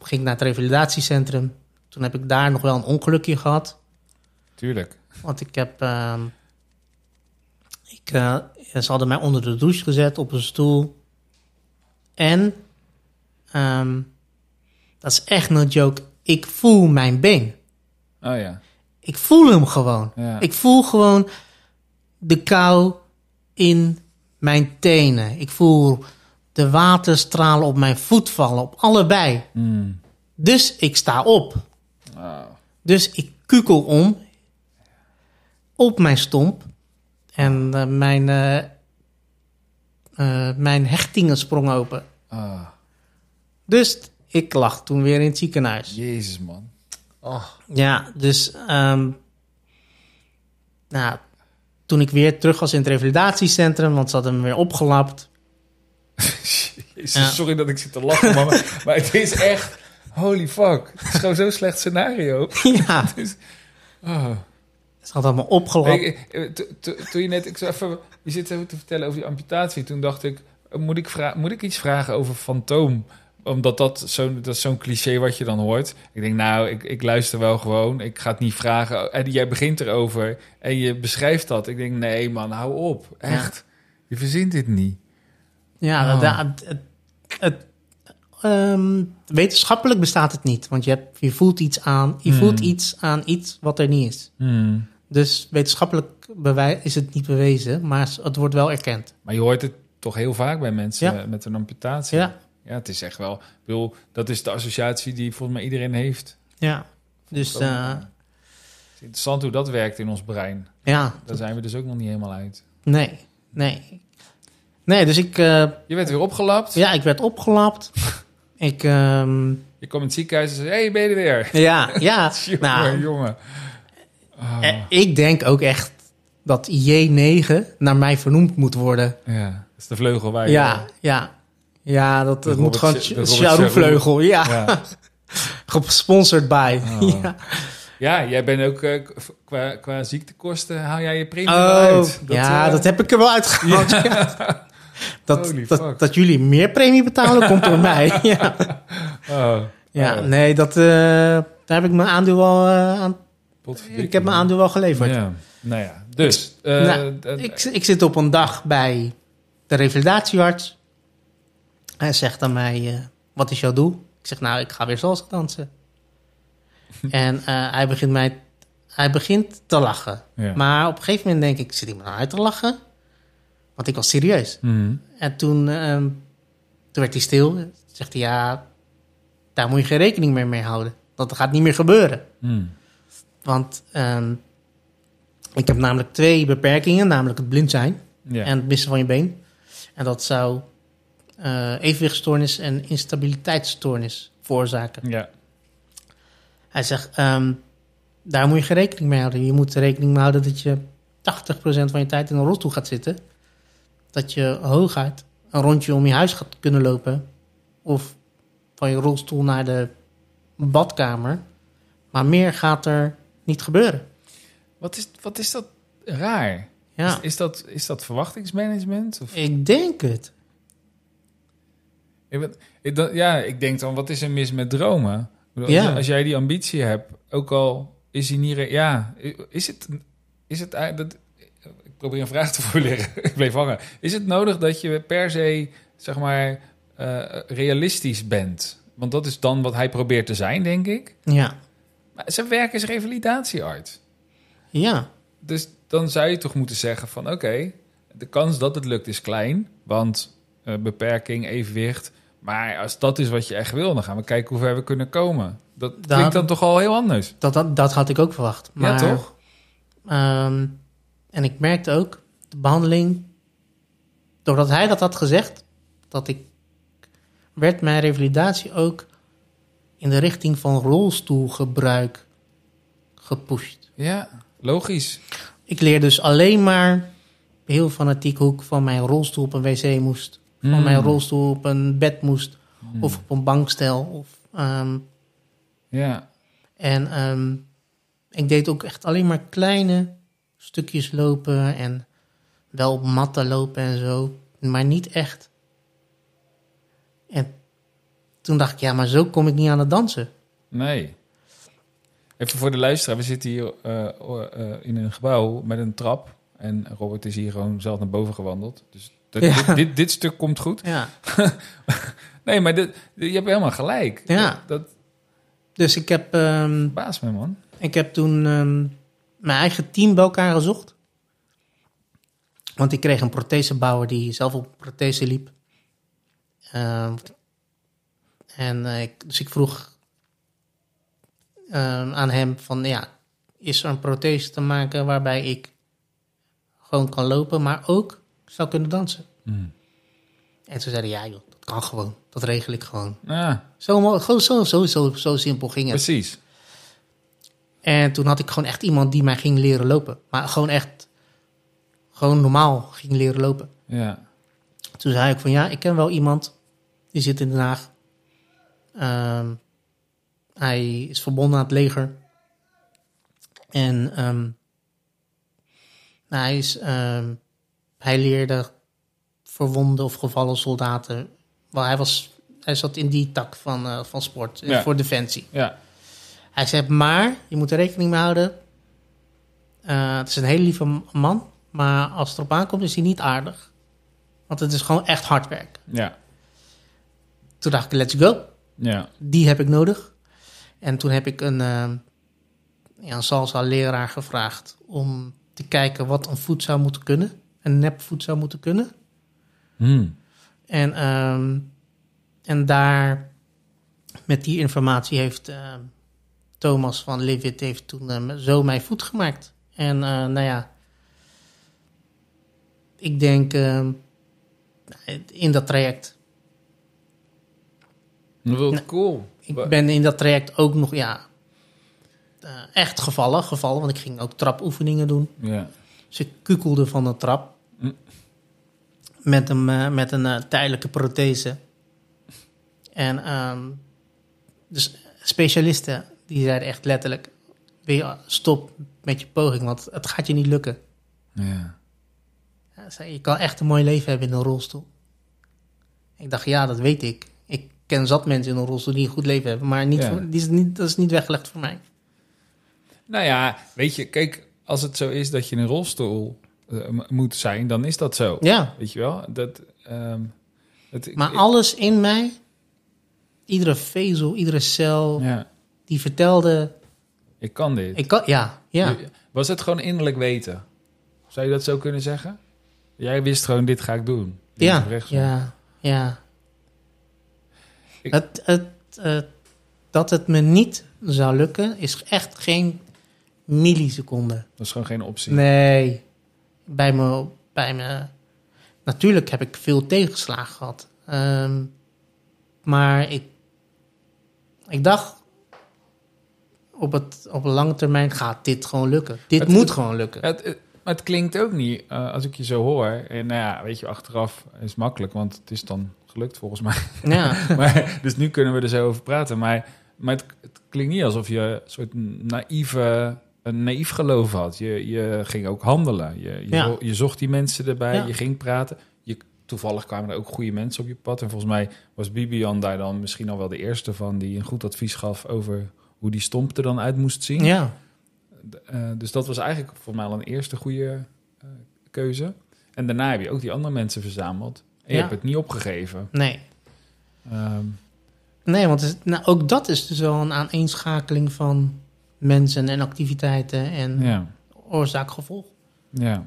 Ging naar het revalidatiecentrum. Toen heb ik daar nog wel een ongelukje gehad. tuurlijk. Want ik heb. ehm, ik, eh, ze hadden mij onder de douche gezet op een stoel. En. ehm, dat is echt no joke. Ik voel mijn been. Oh ja. Ik voel hem gewoon. Ja. Ik voel gewoon de kou in mijn tenen. Ik voel de waterstralen op mijn voet vallen, op allebei. Mm. Dus ik sta op. Oh. Dus ik kukel om op mijn stomp. En eh, mijn, eh, eh, mijn hechtingen sprongen open. Ah. Dus ik lag toen weer in het ziekenhuis. Jezus, man. Oh. Ja, dus ehm, nou, toen ik weer terug was in het revalidatiecentrum, want ze hadden me weer opgelapt. Jezus, Ja. sorry dat ik zit te lachen, mama. maar het is echt... Holy fuck. Het is gewoon zo'n slecht scenario. ja, Oh. ze hadden me opgelapt. Ik- ik- to- to- Toen je net... Ik even, je zit even te vertellen over die amputatie. Toen dacht ik... Moet ik, vra- moet ik iets vragen over fantoom? Omdat dat zo'n zo'n cliché wat je dan hoort. Ik denk, nou, ik, ik luister wel gewoon. Ik ga het niet vragen. En jij begint erover en je beschrijft dat. Ik denk, nee man, hou op. Echt. Je verzint dit niet. Ja, Oh. dat- het, het, ehm, wetenschappelijk bestaat het niet. Want je, hebt, je voelt iets aan. Je Hmm. voelt iets aan iets wat er niet is. Hmm. Dus wetenschappelijk bewij- is het niet bewezen, maar het wordt wel erkend. Maar je hoort het toch heel vaak bij mensen Ja. met een amputatie. Ja, Ja, het is echt wel... Ik bedoel, dat is de associatie die volgens mij iedereen heeft. ja. Dus Ook, eh, interessant hoe dat werkt in ons brein. ja, Daar zijn we dus ook nog niet helemaal uit. nee, nee. Nee, dus ik, eh, Je werd weer opgelapt. ja, ik werd opgelapt. ik, ehm, Je kwam in het ziekenhuis en zei... hey, ben je er weer? ja, ja. jongen, nou, jongen. Ah, eh, ik denk ook echt dat J9 naar mij vernoemd moet worden. ja, dat is de vleugel waar je... Ja, ja. Ja, dat, dat moet gewoon Charouvleugel. Ja, Ja. gesponsord bij. Oh. Ja. Ja, jij bent ook eh, qua, qua ziektekosten haal jij je premie wel uit. Oh, ja, dat heb ik er wel uitgehaald. ja. Dat, dat, dat jullie meer premie betalen, komt door mij. Ja, Oh, ja Oh. nee, dat, eh, daar heb ik mijn aandeel al eh, aan. Ik heb mijn aandeel wel geleverd. Ja, nou ja. Dus, eh, Nou, Ik, ik zit op een dag bij de revalidatiearts. Hij zegt aan mij, wat is jouw doel? Ik zeg, nou, ik ga weer salsa dansen. en hij, begint mij, hij begint te lachen. ja. Maar op een gegeven moment denk ik, zit hij me nou uit te lachen? Want ik was serieus. Mhm. En toen, ehm, toen werd hij stil. Toen zegt hij, ja, daar moet je geen rekening meer mee houden. Dat gaat niet meer gebeuren. Mhm. Want ehm, ik heb namelijk twee beperkingen, namelijk het blind zijn en het missen van je been. En dat zou eh evenwichtstoornis en instabiliteitsstoornis veroorzaken. ja. Hij zegt, ehm, daar moet je geen rekening mee houden. Je moet er rekening mee houden dat je 80% van je tijd in een rolstoel gaat zitten. Dat je hooguit een rondje om je huis gaat kunnen lopen. Of van je rolstoel naar de badkamer. Maar meer gaat er niet gebeuren. Wat, is, wat is dat raar? Ja, Is, is, dat, is dat verwachtingsmanagement? Of? ik denk het. Ik ben- ik dan- ja, ik denk dan, wat is er mis met dromen? Bedoel, Ja. als, als jij die ambitie hebt, ook al is hij niet... Ja, is het... Is het eigenlijk- dat, probeer een vraag te formuleren. ik bleef hangen. Is het nodig dat je per se, zeg maar, eh, realistisch bent? Want dat is dan wat hij probeert te zijn, denk ik. Ja, Maar zijn werk is revalidatiearts. ja, Dus dan zou je toch moeten zeggen van oké, de kans dat het lukt is klein, want eh, beperking, evenwicht. Maar als dat is wat je echt wil, dan gaan we kijken hoe ver we kunnen komen. Dat Daar- klinkt dan toch al heel anders. dat, dat, dat had ik ook verwacht. Maar, ja, toch? ehm, en ik merkte ook, de behandeling, doordat hij dat had gezegd, dat ik, werd mijn revalidatie ook in de richting van rolstoelgebruik gepusht. Ja, logisch. Ik leer dus alleen maar heel fanatiek hoe ik van mijn rolstoel op een wc moest. Van Hmm. mijn rolstoel op een bed moest. Hmm. Of op een bankstel. Of, ehm, Ja, en ehm, ik deed ook echt alleen maar kleine stukjes lopen. En wel op matten lopen en zo. Maar niet echt. En toen dacht ik, ja, maar zo kom ik niet aan het dansen. nee. Even voor de luisteraar, we zitten hier eh, eh, in een gebouw met een trap. En Robert is hier gewoon zelf naar boven gewandeld. Dus dat- Ja. dit, dit, dit stuk komt goed. Ja. Nee, maar dit, je hebt helemaal gelijk. Ja. Dat, dat Dus ik heb... ehm, baast me, man. Ik heb toen ehm, mijn eigen team bij elkaar gezocht. Want ik kreeg een prothesebouwer die zelf op prothese liep. Ehm, en eh, ik, dus ik vroeg ehm, aan hem van, ja, is er een prothese te maken waarbij ik gewoon kan lopen, maar ook zou kunnen dansen? Hmm. En toen zeiden ja joh, dat kan gewoon. Dat regel ik gewoon. Ja, Zo, gewoon zo, zo, zo, zo simpel ging het. precies. En toen had ik gewoon echt iemand die mij ging leren lopen. Maar gewoon echt, gewoon normaal ging leren lopen. Ja. Toen zei ik van ja, ik ken wel iemand, die zit in Den Haag. Ehm, hij is verbonden aan het leger. En ehm, hij, is, ehm, hij leerde verwonde of gevallen soldaten. Wel, hij, was, hij zat in die tak van, eh, van sport, eh, Ja. voor defensie. Ja. Hij zei, maar je moet er rekening mee houden. Eh, het is een hele lieve man, maar als het erop aankomt is hij niet aardig. Want het is gewoon echt hard werk. Ja. Toen dacht ik, let's go. Ja. Die heb ik nodig. En toen heb ik een, eh, ja, een salsa-leraar gevraagd om te kijken wat een voet zou moeten kunnen. Een nepvoet zou moeten kunnen. Hmm. En, ehm, en daar, met die informatie heeft ehm, Thomas van Livit heeft toen ehm, zo mijn voet gemaakt. En eh, nou ja, ik denk ehm, in dat traject. Wat Nee. cool. Ik ben in dat traject ook nog, ja, eh, echt gevallen, gevallen. Want ik ging ook trapoefeningen doen. Ja. Dus ik kukelde van de trap. Hm. Met een, eh, met een eh, tijdelijke prothese. En ehm, dus specialisten die zeiden echt letterlijk... stop met je poging, want het gaat je niet lukken. Ja. Ja, zei, je kan echt een mooi leven hebben in een rolstoel. Ik dacht, ja, dat weet ik. Ik ken zat mensen in een rolstoel die een goed leven hebben, maar niet Ja. voor- die is niet, dat is niet weggelegd voor mij. Nou ja, weet je, kijk, als het zo is dat je in een rolstoel eh, moet zijn, dan is dat zo. Ja, Weet je wel? Dat, ehm, het, maar ik- alles in mij, iedere vezel, iedere cel, Ja, die vertelde, ik kan dit. ik kan, ja, ja. Was het gewoon innerlijk weten? Zou je dat zo kunnen zeggen? Jij wist gewoon, dit ga ik doen. Ja, ja, ja. Ik- Het, het, het- dat het me niet zou lukken, is echt geen milliseconde. Dat is gewoon geen optie. Nee, bij me, bij me. Natuurlijk heb ik veel tegenslagen gehad. Ehm, maar ik, ik dacht, op, het, op een lange termijn gaat dit gewoon lukken. Dit Het- moet het- gewoon lukken. Het, het- maar het klinkt ook niet, eh, als ik je zo hoor. En nou ja, weet je, achteraf is makkelijk, want het is dan gelukt volgens mij. Ja, maar, dus nu kunnen we er zo over praten. Maar, maar het, het klinkt niet alsof je een soort naïeve, een naïef geloof had. Je, je ging ook handelen. Je, je, Ja. zo- je zocht die mensen erbij, Ja. je ging praten. Je, toevallig kwamen er ook goede mensen op je pad. En volgens mij was Bibian daar dan misschien al wel de eerste van... die een goed advies gaf over hoe die stomp er dan uit moest zien. ja, Eh, dus dat was eigenlijk voor mij al een eerste goede eh, keuze. En daarna heb je ook die andere mensen verzameld. En je Ja. hebt het niet opgegeven. nee. Ehm, Nee, want nou, ook dat is dus wel een aaneenschakeling van mensen en activiteiten en ja. oorzaak-gevolg. Ja.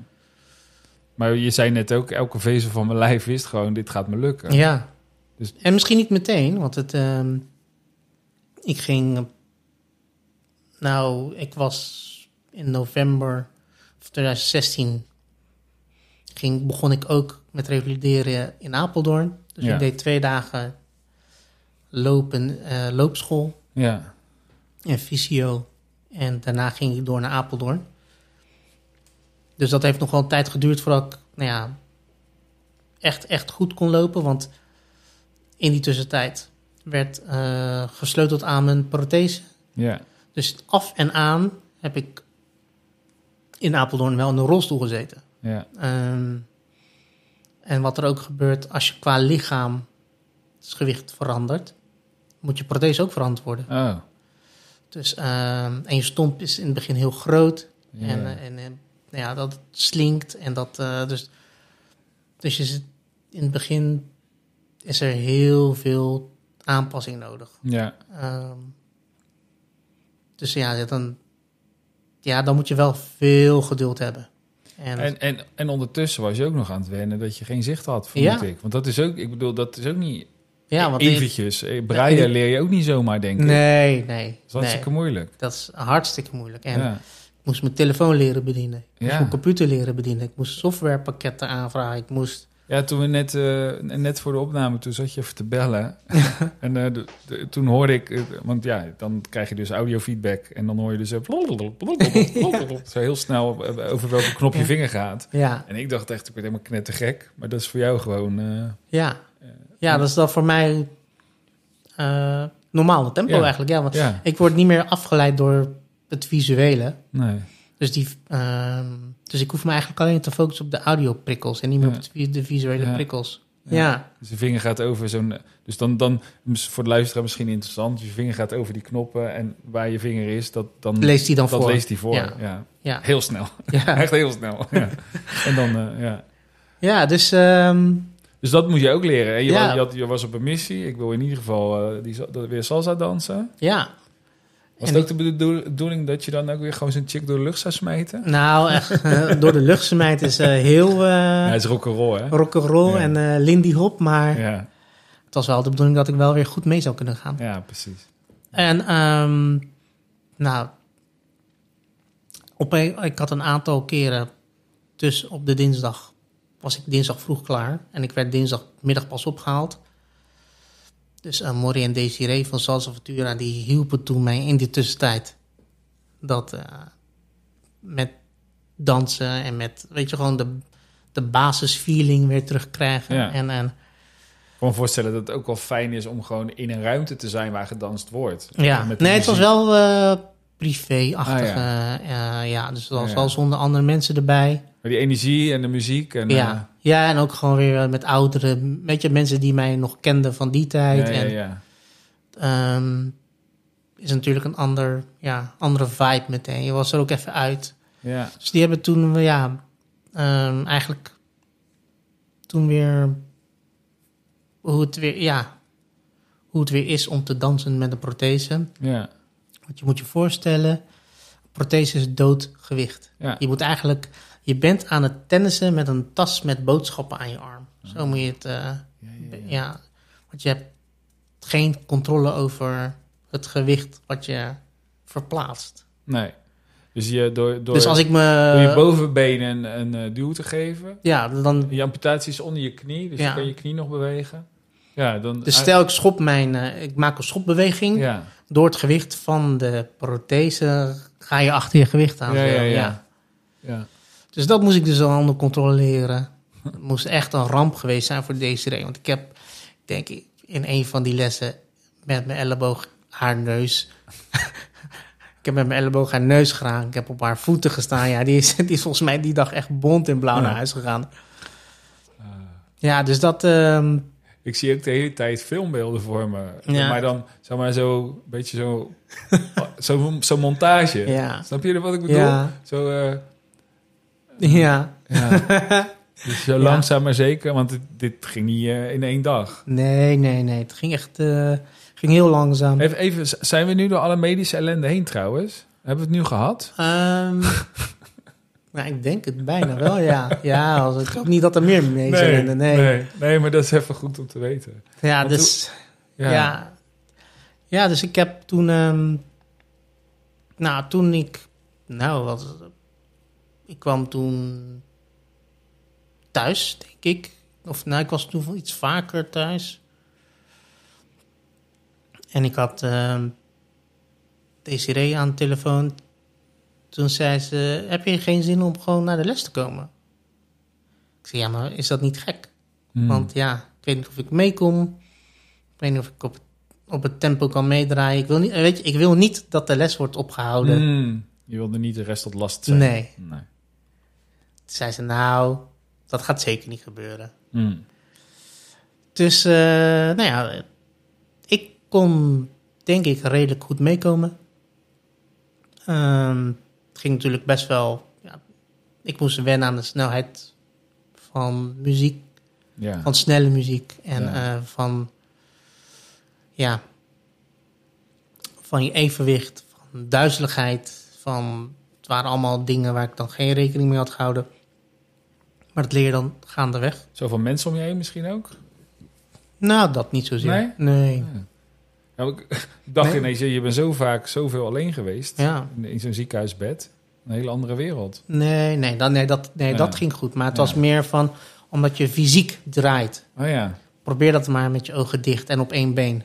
Maar je zei net ook, elke vezel van mijn lijf wist gewoon, dit gaat me lukken. Ja. Dus- En misschien niet meteen, want het, ehm, ik ging. Nou, ik was in november van 2016. Ging, begon ik ook met revalideren in Apeldoorn. Dus Ja. ik deed twee dagen lopen, eh, loopschool Ja, en fysio. En daarna ging ik door naar Apeldoorn. Dus dat heeft nog wel een tijd geduurd voordat ik nou ja, echt, echt goed kon lopen. Want in die tussentijd werd eh, gesleuteld aan mijn prothese. ja, Dus af en aan heb ik in Apeldoorn wel in een rolstoel gezeten. ja, Ehm, en wat er ook gebeurt als je qua lichaam het gewicht verandert, moet je prothese ook veranderd worden. oh. Dus, ehm, en je stomp is in het begin heel groot. Ja. En, eh, en, eh, nou ja, dat slinkt. En dat, eh, dus, dus je zit, in het begin is er heel veel aanpassing nodig. ja, Ehm, dus ja, dan, ja, dan moet je wel veel geduld hebben. En, En, en, en ondertussen was je ook nog aan het wennen dat je geen zicht had, vond Ja. ik. Want dat is ook, ik bedoel, dat is ook niet ja, want eventjes. Eh, Breien leer je ook niet zomaar, denk ik. nee, nee, Dat is hartstikke nee. moeilijk. Dat is hartstikke moeilijk. En Ja. ik moest mijn telefoon leren bedienen. Ik moest Ja. mijn computer leren bedienen. Ik moest softwarepakketten aanvragen. Ik moest... Ja, toen we net, eh, net voor de opname, toen zat je even te bellen. en eh, de- de- toen hoorde ik, eh, want ja, dan krijg je dus audiofeedback. En dan hoor je dus zo, zo heel snel over welke knop je Ja. vinger gaat. Ja, En ik dacht echt, ik ben helemaal knettergek. Maar dat is voor jou gewoon... ja. ja dat is dan voor mij normale tempo Ja. eigenlijk. Ja, want ja, ik word niet meer afgeleid door het visuele. nee. Dus, die, ehm, dus ik hoef me eigenlijk alleen te focussen op de audioprikkels en niet meer Ja. op de visuele Ja. prikkels. Ja. Ja. Dus je vinger gaat over zo'n... Dus dan, dan, voor de luisteraar misschien interessant. Je vinger gaat over die knoppen en waar je vinger is, dat, dan, leest hij dan dat voor. leest hij voor. Ja. Ja. Heel snel. Ja. Echt heel snel. Ja. En dan, eh, ja. ja, dus ehm, Dus dat moet je ook leren. Je, Ja. was, je, had- je was op een missie. Ik wil in ieder geval eh, die, dat, weer salsa dansen. ja. Was En het ook de bedo- bedoeling dat je dan ook weer gewoon zo'n chick door de lucht zou smijten? Nou, echt, eh, door de lucht smijt is eh, heel ja, uh, het is rock'n'roll, hè? rock'n'roll Ja. en eh Lindy Hop, maar Ja, het was wel de bedoeling dat ik wel weer goed mee zou kunnen gaan. ja precies. En ehm, nou, op een, ik had een aantal keren, dus op de dinsdag was ik dinsdag vroeg klaar en ik werd dinsdagmiddag pas opgehaald. Dus uh, Mori en Desiree van Salsa Ventura, die hielpen toen mij in die tussentijd dat eh, met dansen en met, weet je, gewoon de, de basisfeeling weer terugkrijgen. Ja. En, en Ik kan me voorstellen dat het ook wel fijn is om gewoon in een ruimte te zijn waar gedanst wordt. Ja, nee, het was wel. eh, privé-achtige. Ah, ja. ja, dus was Ja, wel zonder andere mensen erbij. Die energie en de muziek. En, ja. ja, en ook gewoon weer met oudere, weet je, mensen die mij nog kenden van die eh, tijd. ja, ja, en ja. ehm, is natuurlijk een ander, ja, andere vibe meteen. Je was er ook even uit. ja. Dus die hebben toen, ja, ehm, eigenlijk toen weer hoe het weer, ja, hoe het weer is om te dansen met een prothese. ja. Want je moet je voorstellen, prothese is doodgewicht. ja. Je moet eigenlijk, je bent aan het tennissen met een tas met boodschappen aan je arm. Zo moet je het, eh, Ja, ja, ja, ja. want je hebt geen controle over het gewicht wat je verplaatst. Nee. Dus je, door, door, dus als ik me, door je bovenbenen een, een eh, duw te geven. ja, dan Je amputatie is onder je knie, dus Ja. je kan je knie nog bewegen. Ja, dan... Dus stel ik schop mijn, eh, ik maak een schopbeweging. Ja, Door het gewicht van de prothese ga je achter je gewicht aan. ja. ja. ja. Dus dat moest ik dus al onder controle leren. Het moest echt een ramp geweest zijn voor Desiree. Want ik heb, denk ik, in een van die lessen met mijn elleboog haar neus. ik heb met mijn elleboog haar neus geraakt. Ik heb op haar voeten gestaan. Ja, die is, die is volgens mij die dag echt bont en blauw Ja. naar huis gegaan. Ja, dus dat. ehm, Ik zie ook de hele tijd filmbeelden voor me. Ja. Maar dan, zeg maar, zo een beetje zo... Zo'n zo montage. ja. Snap je wat ik bedoel? Ja. Zo, eh, Ja. ja. dus zo Ja. langzaam maar zeker, want dit, dit ging niet eh, in één dag. Nee, nee, nee. Het ging echt eh, ging heel langzaam. Even, even, zijn we nu door alle medische ellende heen trouwens? Hebben we het nu gehad? Ehm, nou, ik denk het bijna wel, ja. Ja, als, ik hoop niet dat er meer mee zijn. Nee, nee. nee, nee, maar dat is even goed om te weten. Ja, Want dus, Ja, ja. ja. dus ik heb toen... ehm, nou, toen ik... Nou, wat... Ik kwam toen thuis, denk ik. Of nou, ik was toen iets vaker thuis. En ik had ehm Desiree aan de telefoon. Toen zei ze, heb je geen zin om gewoon naar de les te komen? Ik zei, ja, maar is dat niet gek? Hmm. Want ja, ik weet niet of ik meekom. Ik weet niet of ik op, op het tempo kan meedraaien. Ik wil, niet, weet je, ik wil niet dat de les wordt opgehouden. Hmm. Je wilde niet de rest tot last zijn. Nee. nee. Zei ze, nou, dat gaat zeker niet gebeuren. Hmm. Dus, eh, nou ja, ik kon denk ik redelijk goed meekomen. Ehm, het ging natuurlijk best wel... Ja, ik moest wennen aan de snelheid van muziek. Ja. Van snelle muziek en Ja. eh, van, ja, van je evenwicht, van duizeligheid. Van, het waren allemaal dingen waar ik dan geen rekening mee had gehouden. Maar dat leer je dan gaandeweg. Zoveel mensen om je heen misschien ook? Nou, dat niet zozeer. Nee? Nee. Ja, ik ik dacht Nee. ineens, je bent zo vaak zoveel alleen geweest. Ja. In, zo'n ziekenhuisbed. Een hele andere wereld. Nee, nee, dat, nee, dat, nee, Ja. dat ging goed. Maar het was meer van, omdat je fysiek draait. Oh ja. Probeer dat maar met je ogen dicht en op één been.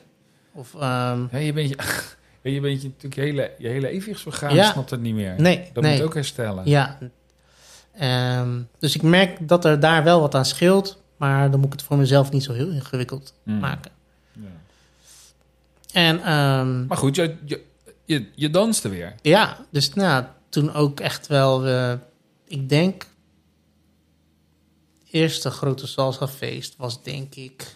Of, ja je bent je, je, bent je, natuurlijk je hele, je hele evenwichtsorgaan Ja. snapt het niet meer. nee, Dat nee. moet ook herstellen. Ja. Ehm, dus ik merk dat er daar wel wat aan scheelt. Maar dan moet ik het voor mezelf niet zo heel ingewikkeld Hmm. maken. Ja. En ehm, Maar goed, je, je, je, je danste weer. ja, dus nou, toen ook echt wel, eh, ik denk, eerste grote salsa feest was denk ik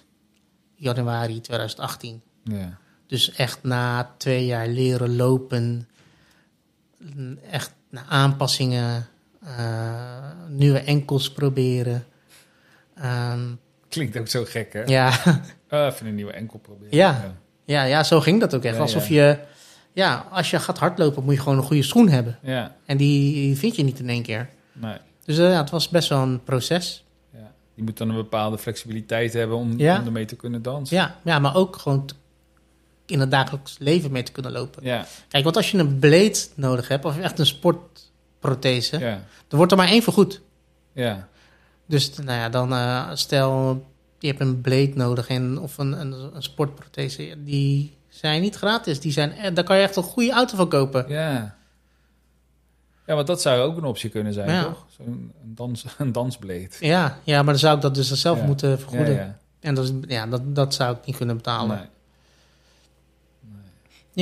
januari 2018. Ja. Dus echt na twee jaar leren lopen, mm, echt na aanpassingen, eh, nieuwe enkels proberen. Ehm, Klinkt ook zo gek, hè? ja, Ah, even een nieuwe enkel proberen. Ja. ja, ja, zo ging dat ook echt. Ja, Alsof ja. je, ja, als je gaat hardlopen moet je gewoon een goede schoen hebben. Ja, En die vind je niet in één keer. nee. Dus eh, ja, het was best wel een proces. Ja. Je moet dan een bepaalde flexibiliteit hebben om, om ermee te kunnen dansen. Ja, ja maar ook gewoon in het dagelijks leven mee te kunnen lopen. Ja, Kijk, want als je een blade nodig hebt, of echt een sportprothese, ja, dan wordt er maar één vergoed. ja. Dus nou ja, dan eh, stel je hebt een blade nodig en, of een, een, een sportprothese, die zijn niet gratis. Die zijn, eh, daar kan je echt een goede auto van kopen. Ja. Ja, want dat zou ook een optie kunnen zijn, Ja. toch? Zo'n een, dans, een dansbleed. Ja, ja, maar dan zou ik dat dus zelf Ja. moeten vergoeden. Ja. En dat, ja, dat, dat zou ik niet kunnen betalen. Nee.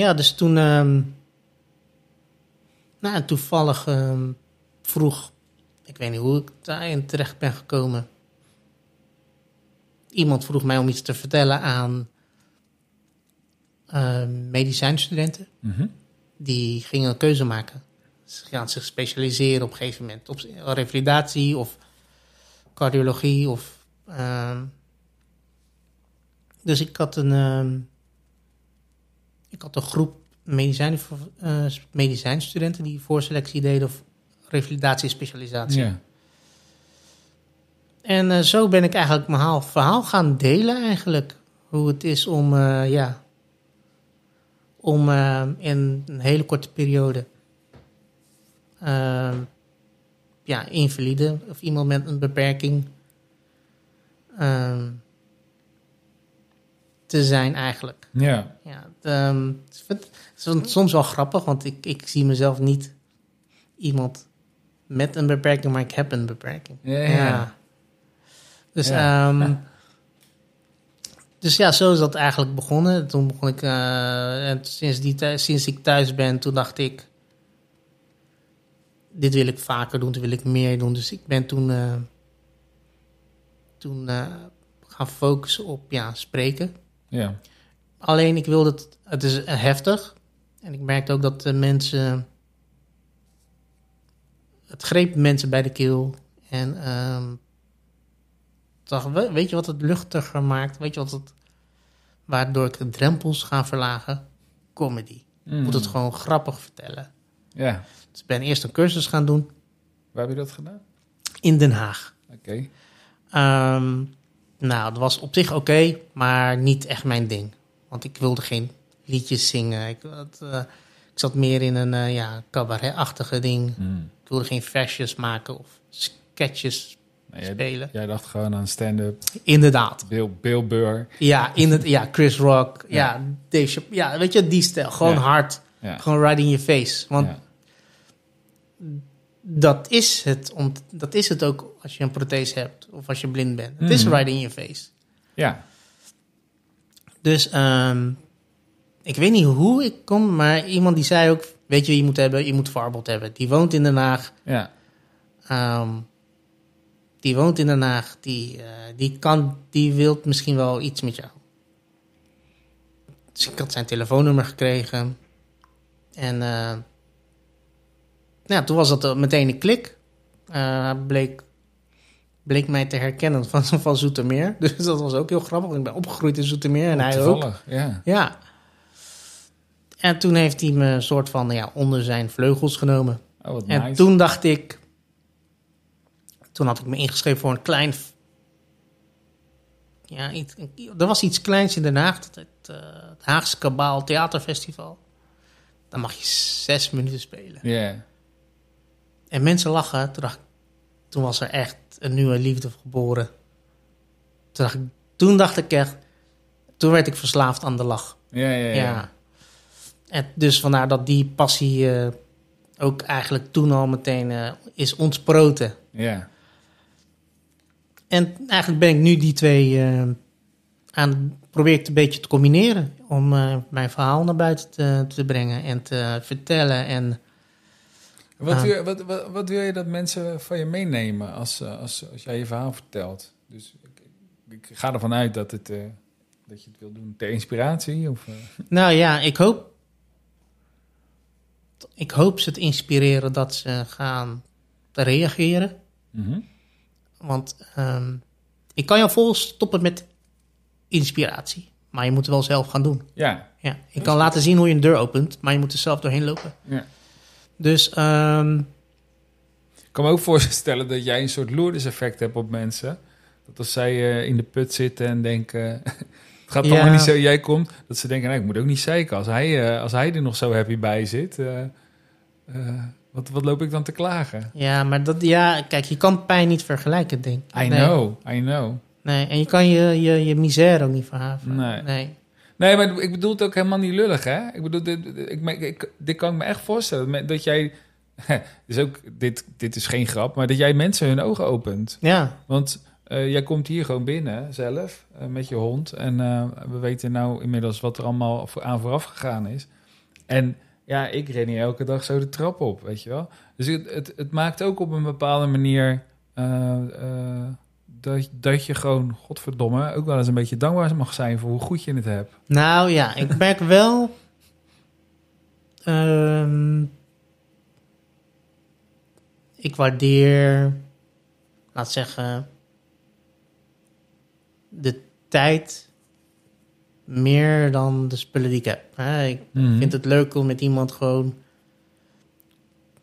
Ja, dus toen... ehm, Nou, en toevallig ehm, vroeg, ik weet niet hoe ik daarin terecht ben gekomen. Iemand vroeg mij om iets te vertellen aan ehm, medicijnstudenten. Mhm. Die gingen een keuze maken. Ze gaan zich specialiseren op een gegeven moment. Op revalidatie of cardiologie. Of, ehm, dus ik had een, ik had een groep medicijn, eh, medicijnstudenten die voorselectie deden of revalidatiespecialisatie. Ja. En eh, zo ben ik eigenlijk mijn haal- verhaal gaan delen eigenlijk. Hoe het is om, eh, ja, om in een hele korte periode eh, ja, invalide of iemand met een beperking eh, te zijn eigenlijk. Ja. Ja, het, vind het is soms wel grappig, want ik, ik zie mezelf niet iemand met een beperking, maar ik heb een beperking. Ja, ja. Dus, Ja. ehm, dus ja, zo is dat eigenlijk begonnen. Toen begon ik, eh, en sinds, die, sinds ik thuis ben, toen dacht ik, dit wil ik vaker doen, dit wil ik meer doen. Dus ik ben toen, eh, toen eh, gaan focussen op ja, spreken. Ja. Alleen ik wilde het, het is heftig. En ik merkte ook dat de mensen, het greep mensen bij de keel. En ehm dacht, weet je wat het luchtiger maakt? Weet je wat het, waardoor ik de drempels ga verlagen? Comedy. Ik moet het Mm. gewoon grappig vertellen. Ja. Dus ik ben eerst een cursus gaan doen Waar heb je dat gedaan? in Den Haag. Oké. Ehm, nou, dat was op zich oké, maar niet echt mijn ding. Want ik wilde geen liedjes zingen. Ik, had, eh, ik zat meer in een eh, ja, cabaret-achtige ding. Mm. Ik wilde geen versjes maken of sketches jij, spelen. jij dacht gewoon aan stand-up. Inderdaad. Bill, Bill Burr. Ja, in het, ja Chris Rock. Ja, Ja. Dave Chappelle. Ja, weet je, die stijl. Gewoon Ja. hard. Ja. Gewoon right in your face. Want. Dat, is het dat is het ook als je een prothese hebt. Of als je blind bent. Het is Mhm. right in your face. ja. Dus ehm, ik weet niet hoe ik kom, maar iemand die zei ook: Weet je, je moet hebben, je moet Farbot hebben. Die woont in Den Haag. Ja. ehm, die woont in Den Haag. Die, eh, die, kan, die wil misschien wel iets met jou. Dus ik had zijn telefoonnummer gekregen. En eh, nou, toen was dat meteen een klik. Hij bleek, bleek mij te herkennen van, van Zoetermeer. Dus dat was ook heel grappig. Ik ben opgegroeid in Zoetermeer en hij ook. Ja. Ja. En toen heeft hij me een soort van ja, onder zijn vleugels genomen. Oh, wat En nice. toen dacht ik... Toen had ik me ingeschreven voor een klein... Ja, iets, er was iets kleins in Den Haag. Het, het, eh, het Haagse Kabaal Theaterfestival. Dan mag je zes minuten spelen. Ja. En mensen lachen. Toen, dacht, ik- toen was er echt een nieuwe liefde geboren. Toen dacht, ik, toen dacht ik echt... Toen werd ik verslaafd aan de lach. Ja, ja, ja. Ja. En dus vandaar dat die passie eh, ook eigenlijk toen al meteen eh, is ontsproten. Ja. En eigenlijk ben ik nu die twee eh, aan probeer ik het een beetje te combineren om mijn verhaal naar buiten te, te brengen en te vertellen. En Wat, Ah. wil, wat, wat, wat wil je dat mensen van je meenemen als, eh, als, als jij je verhaal vertelt? Dus ik, ik ga ervan uit dat, het, eh, dat je het wil doen ter inspiratie. Of, eh, nou ja, ik hoop, ik hoop ze te inspireren dat ze gaan reageren. mhm. Want ehm, ik kan jou vol stoppen met inspiratie, maar je moet het wel zelf gaan doen. Ja. Ja, ik kan laten zien hoe je een deur opent, maar je moet er zelf doorheen lopen. ja. Dus ehm, Ik kan me ook voorstellen dat jij een soort Lourdes effect hebt op mensen. Dat als zij eh, in de put zitten en denken... het gaat Ja. allemaal niet zo, jij komt... Dat ze denken, nou, ik moet ook niet zeiken. Als hij, eh, als hij er nog zo happy bij zit... eh, wat, wat loop ik dan te klagen? ja, maar dat, ja, kijk, je kan pijn niet vergelijken, denk ik. I Nee. know, I know. Nee, en je kan je, je, je misère ook niet verhaven. Nee. nee. Nee, maar ik bedoel het ook helemaal niet lullig, hè? Ik bedoel, dit, ik, ik, dit kan ik me echt voorstellen. Dat- jij... Dus ook, dit, dit is geen grap, maar dat jij mensen hun ogen opent. Ja, Want eh, jij komt hier gewoon binnen zelf eh, met je hond. En eh, we weten nou inmiddels wat er allemaal aan vooraf gegaan is. En ja, ik ren hier elke dag zo de trap op, weet je wel. Dus het, het, het maakt ook op een bepaalde manier dat, dat je gewoon, godverdomme, ook wel eens een beetje dankbaar mag zijn voor hoe goed je het hebt. Nou ja, ik merk wel. ehm, ik waardeer, laat zeggen, de tijd meer dan de spullen die ik heb. Hè, Ik Mhm. vind het leuk om met iemand gewoon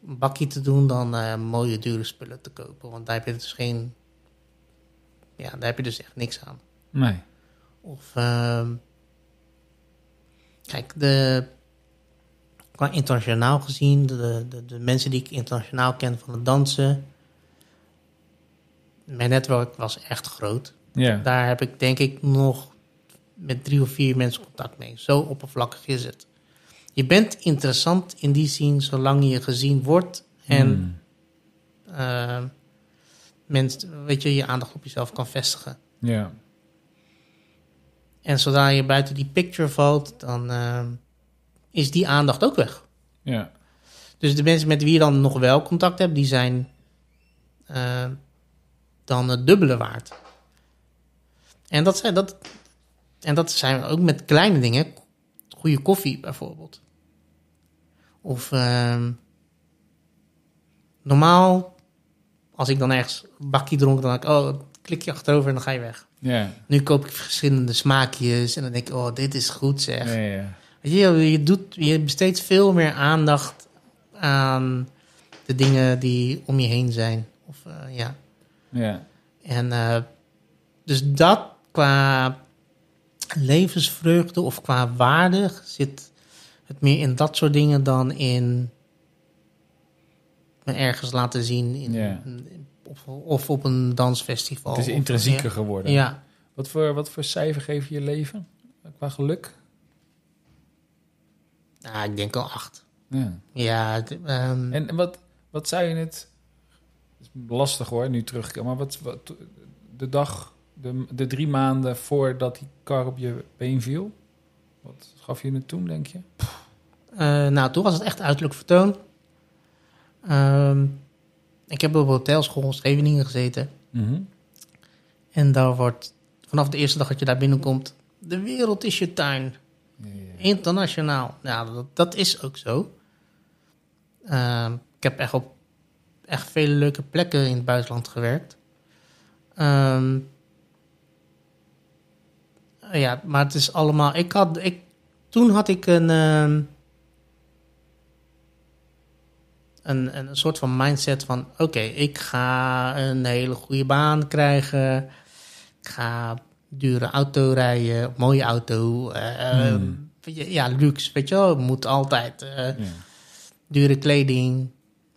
een bakje te doen dan eh, mooie dure spullen te kopen. Want daar heb je dus geen. Ja, daar heb je dus echt niks aan. Nee. Of ehm, kijk, de, qua internationaal gezien, de, de, de mensen die ik internationaal ken van het dansen. Mijn netwerk was echt groot. Ja. Daar heb ik denk ik nog met drie of vier mensen contact mee. Zo oppervlakkig is het. Je bent interessant in die zin zolang je gezien wordt en Hmm. eh, mensen, weet je, je aandacht op jezelf kan vestigen. Ja. En zodra je buiten die picture valt, dan eh, is die aandacht ook weg. Ja. Dus de mensen met wie je dan nog wel contact hebt, die zijn eh, dan het dubbele waard. En dat zijn, dat, en dat zijn ook met kleine dingen. Goede koffie bijvoorbeeld. Of ehm, normaal, als ik dan ergens bakje dronk, dan ik, oh, klik je achterover en dan ga je weg. Ja. Nu koop ik verschillende smaakjes en dan denk ik, oh, dit is goed zeg. Ja, ja. Weet je, je, doet, je besteedt veel meer aandacht aan de dingen die om je heen zijn. Of, eh, ja. Ja. En eh, dus dat qua levensvreugde of qua waarde zit het meer in dat soort dingen dan in me ergens laten zien in, Ja. of, of op een dansfestival. Het is Of- intrinsieker geworden. Ja. Wat, voor, wat voor cijfer geef je je leven? Qua geluk? Nou, ik denk al acht. Ja. Ja, het, ehm, En wat, wat zou je het... Het is lastig hoor, nu terug. Maar wat, wat de dag, de, de drie maanden voordat die kar op je been viel... Wat gaf je het toen, denk je? Eh, nou, toen was het echt uiterlijk vertoon. Ehm, ik heb op hotelschool in Scheveningen gezeten. Mhm. En daar wordt vanaf de eerste dag dat je daar binnenkomt... De wereld is je tuin. Internationaal. Ja, dat, dat is ook zo. Ehm, ik heb echt op echt vele leuke plekken in het buitenland gewerkt. Ehm, ja, maar het is allemaal... Ik had, ik, toen had ik een, een, een soort van mindset van... Oké, ik ga een hele goede baan krijgen. Ik ga dure auto rijden, mooie auto. eh, Hmm. weet je, ja, luxe, weet je wel. Moet altijd eh, Ja. dure kleding.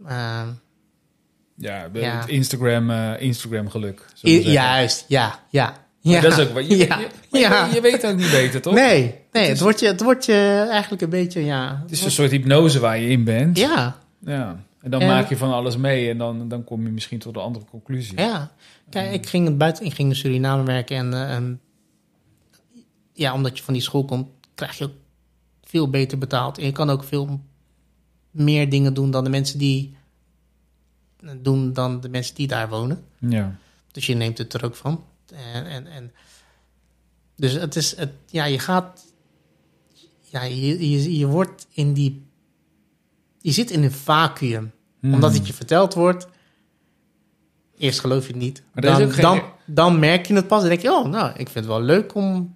Ja, Ja. het Instagram, eh, Instagram geluk. I- juist, ja, ja. Maar ja. Dat is ook wat je, ja. je, ja. je, weet ook niet beter, toch? Nee, nee het, is- wordt je, het wordt je eigenlijk een beetje, ja. Het is een soort hypnose waar je in bent. Ja, Ja. En dan En- maak je van alles mee en dan, dan kom je misschien tot een andere conclusie. ja. Kijk, ik ging, buiten, ik ging in Suriname werken en eh, ehm, ja, omdat je van die school komt, krijg je ook veel beter betaald. En je kan ook veel meer dingen doen dan de mensen die doen dan de mensen die daar wonen. Ja. Dus je neemt het er ook van. En, en, en, dus het is, het, ja, je gaat, ja, je, je, je wordt in die, je zit in een vacuüm. Hmm. Omdat het je verteld wordt. Eerst geloof je het niet. Maar Dan, geen- dan, dan merk je het pas. Dan denk je, oh, nou, ik vind het wel leuk om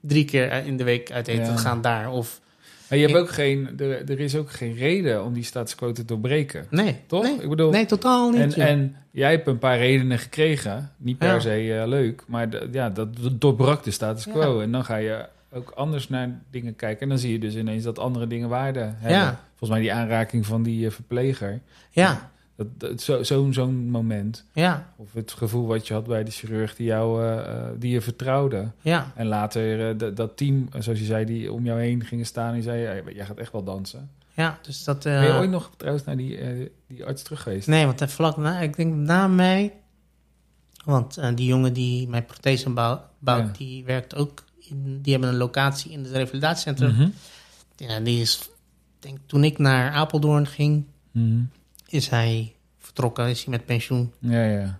drie keer in de week uit eten Ja. te gaan daar. Of, Maar je hebt Ik- ook geen, er, er is ook geen reden om die status quo te doorbreken. nee. Toch? Nee, Ik bedoel, nee totaal niet. en, en jij hebt een paar redenen gekregen. Niet per Ja. se eh, leuk, maar ja, dat doorbrak de status quo. En dan ga je ook anders naar dingen kijken. En dan zie je dus ineens dat andere dingen waarde hebben. Ja. Volgens mij die aanraking van die eh, verpleger. ja, Dat, dat, zo- Zo'n zo'n moment. ja, Of het gevoel wat je had bij de chirurg die, jou, eh, eh, die je vertrouwde. ja. En later dat- dat team, zoals je zei, die om jou heen gingen staan. En zei, jij gaat echt wel dansen. Ja, dus dat... Ben je ooit nog trouwens naar die, die arts terug geweest? Nee, want vlak na, ik denk na mij, want die jongen die mijn prothese bouwt, bouwt, Ja. die werkt ook, in, die hebben een locatie in het revalidatiecentrum. Mhm. Ja, die is denk, toen ik naar Apeldoorn ging, Mhm. is hij vertrokken, is hij met pensioen. Ja, ja.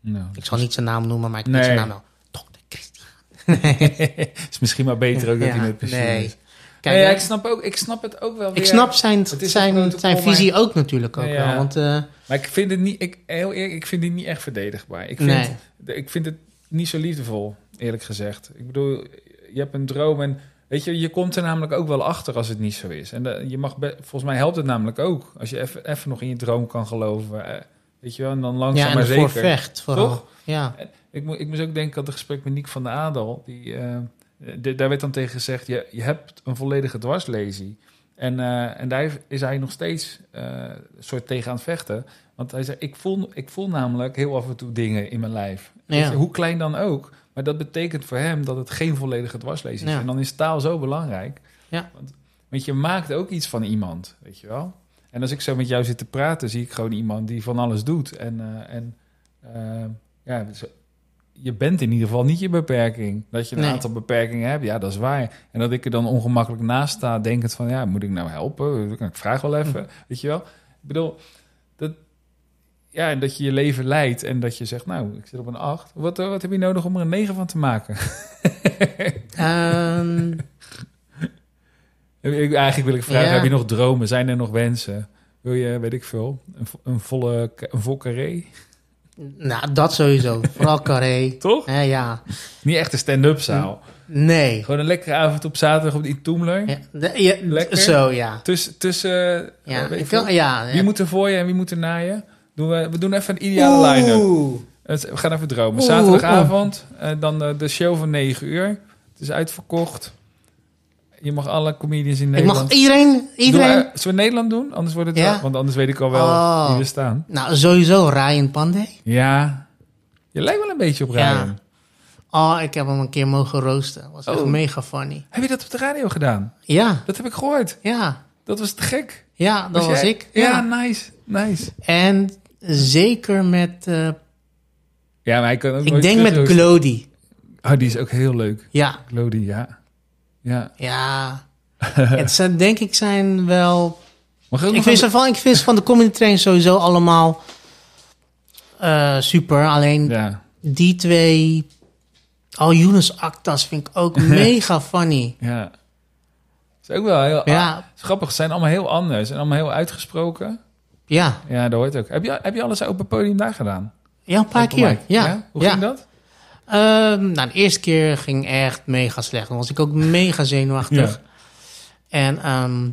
Nou, Ik zal niet zijn naam noemen, maar ik Nee. weet zijn naam wel. Dokter Christian. is misschien maar beter ook dat Ja, hij met pensioen nee. is. Kijk, nee, ja, ik, snap ook, ik snap het ook wel ik weer. snap zijn, Het zijn, zijn maar- visie ook natuurlijk ook Ja, wel. Want eh, Maar ik vind het niet, ik, heel eerlijk, ik vind die niet echt verdedigbaar. Ik vind, Nee. ik vind het niet zo liefdevol, eerlijk gezegd. Ik bedoel, je hebt een droom en weet je, je komt er namelijk ook wel achter als het niet zo is. En de- je mag, volgens mij helpt het namelijk ook als je even, nog in je droom kan geloven. eh, weet je wel, en dan langzaam ja, en maar zeker. vecht vooral. Toch? Ja. Ik, moet, ik moest ook denken aan het gesprek met Niek van der Adel. Die, eh, de- daar werd dan tegen gezegd, je, je hebt een volledige dwarslesie. En, eh, en daar is hij nog steeds eh, een soort tegen aan het vechten. Want hij zei, ik voel, ik voel namelijk heel af en toe dingen in mijn lijf. Ja. hoe klein dan ook. Maar dat betekent voor hem dat het geen volledige dwarslesie is. Ja. En dan is taal zo belangrijk. Ja. Want, want je maakt ook iets van iemand, weet je wel. En als ik zo met jou zit te praten, zie ik gewoon iemand die van alles doet. En, eh, en eh, ja, je bent in ieder geval niet je beperking. Dat je een Nee. aantal beperkingen hebt, ja, dat is waar. En dat ik er dan ongemakkelijk naast sta, denkend van, ja, moet ik nou helpen? Ik vraag wel even, weet je wel. Ik bedoel, dat, ja, en dat je je leven leidt en dat je zegt, nou, ik zit op een 8. Wat, eh, wat heb je nodig om er een 9 van te maken? Ehm, Eigenlijk wil ik vragen, Ja. heb je nog dromen? Zijn er nog wensen? Wil je, weet ik veel, een, een volle een vol carré? nou, dat sowieso. Vooral Carré. Toch? Ja. Niet echt een stand-up zaal. Nee. Gewoon een lekkere avond op zaterdag op die Toemler. Ja, de- ja, Lekker. Zo, ja. Tussen, tussen eh, Ja, ik kan, ja. wie moet er voor je en wie moet er na je? Doen we, we doen even een ideale line-up. Het- We gaan even dromen. Zaterdagavond, eh, dan eh, de show van 9 uur. Het is uitverkocht. Je mag alle comedians in Ik Nederland... mag iedereen, iedereen. Zullen we Nederland doen? Anders wordt het Ja. wel- want anders weet ik al wel Oh. wie er staan. Nou, sowieso Ryan Pandey. Ja, je lijkt wel een beetje op Ja. Ryan. Oh, ik heb hem een keer mogen roosten. Was echt Oh. mega funny. Heb je dat op de radio gedaan? Ja, Dat heb ik gehoord. ja. Dat was te gek. Ja, dat was, ik. Ja, Ja. nice. Nice. En zeker met, eh, Ja, maar hij kan ook ik denk met. Glody. Oh, die is ook heel leuk. Ja, Glody, ja. Ja. ja. het zijn, denk ik zijn wel... Mag ik Ik vind, van, ik vind ze van de comedy trains sowieso allemaal eh, super. Alleen Ja, die twee... Oh, Yunus Actas vind ik ook mega funny. ja. is ook wel heel... Ja, ah, grappig, ze zijn allemaal heel anders en allemaal heel uitgesproken. Ja. Ja, dat hoort ook. Heb je, heb je alles open podium daar gedaan? Ja, een paar Open keer. Ja. Hoe ja. ging dat? Ehm, nou, de eerste keer ging echt mega slecht. Dan was ik ook mega zenuwachtig. Ja. En ehm,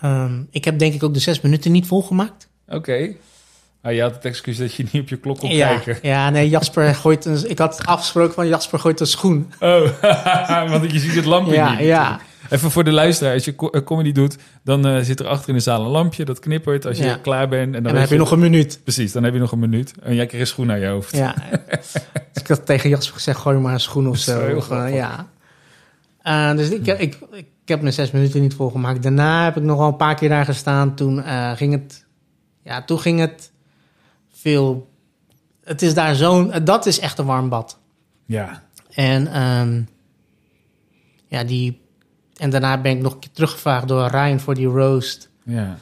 ehm, ik heb denk ik ook de zes minuten niet volgemaakt. Oké. Ah, je had het excuus dat je niet op je klok kon Ja, kijken. ja, nee, Jasper gooit een... Ik had afgesproken van Jasper gooit een schoen. Oh, want je ziet het lampje Ja, niet. ja. Even voor de luisteraar, als je eh, comedy doet, dan eh, zit er achter in de zaal een lampje, dat knippert als je Ja. klaar bent. En dan, En dan weet heb je nog een minuut. Precies, dan heb je nog een minuut. En jij krijgt een schoen naar je hoofd. Ja. dus ik had tegen Jasper gezegd, gooi maar een schoen of zo. Of, eh, ja. Dus ik, ik, ik, heb mijn zes minuten niet volgemaakt. Daarna heb ik nog wel een paar keer daar gestaan. Toen ging het... Ja, toen ging het veel... Het is daar zo'n... Dat is echt een warm bad. Ja. En, ehm, ja, die, en daarna ben ik nog een keer teruggevraagd door Ryan voor die roast. Ja,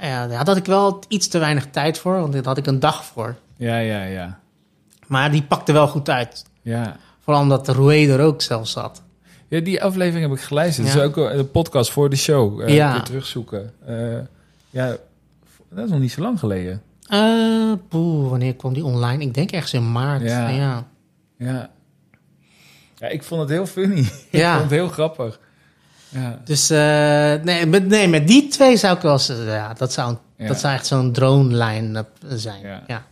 Ja, daar had ik wel iets te weinig tijd voor, want daar had ik een dag voor. ja, ja, ja. Maar die pakte wel goed uit. Ja, Vooral omdat Roué er ook zelf zat. ja die aflevering heb ik geluisterd. Ja. Dat is ook een podcast voor de show. Eh Ja. terugzoeken. Eh, ja, dat is nog niet zo lang geleden. Eh, poeh, wanneer kwam die online? Ik denk ergens in maart. Ja. Ja. ja. Ik vond het heel funny. ik Ja. vond het heel grappig. Ja. Dus eh, nee, met, nee, met die twee zou ik wel zeggen, ja, dat zou, Ja. dat zou echt zo'n drone-line zijn. Ja. Ja,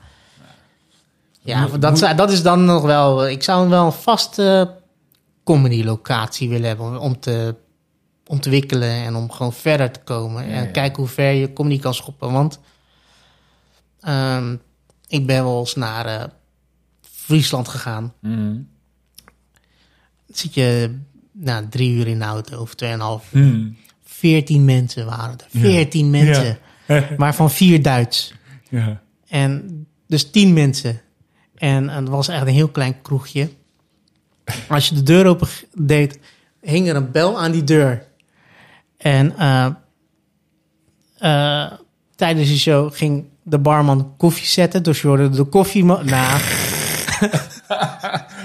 ja. Moet- dat, dat is dan nog wel... Ik zou wel een vaste comedy-locatie willen hebben om- om te ontwikkelen en om gewoon verder te komen. Ja, en ja. kijken hoe ver je comedy kan schoppen. Want ehm, ik ben wel eens naar eh, Friesland gegaan. Dan zit je nou, drie uur in de auto of tweeënhalf Mhm. 14 mensen waren er. 14 mensen. Maar van vier Duits. Ja. En dus 10 mensen. En, en het was echt een heel klein kroegje. Als je de deur open deed, hing er een bel aan die deur. En eh, eh, tijdens de show ging de barman koffie zetten. Dus je hoorde de koffie... Nou,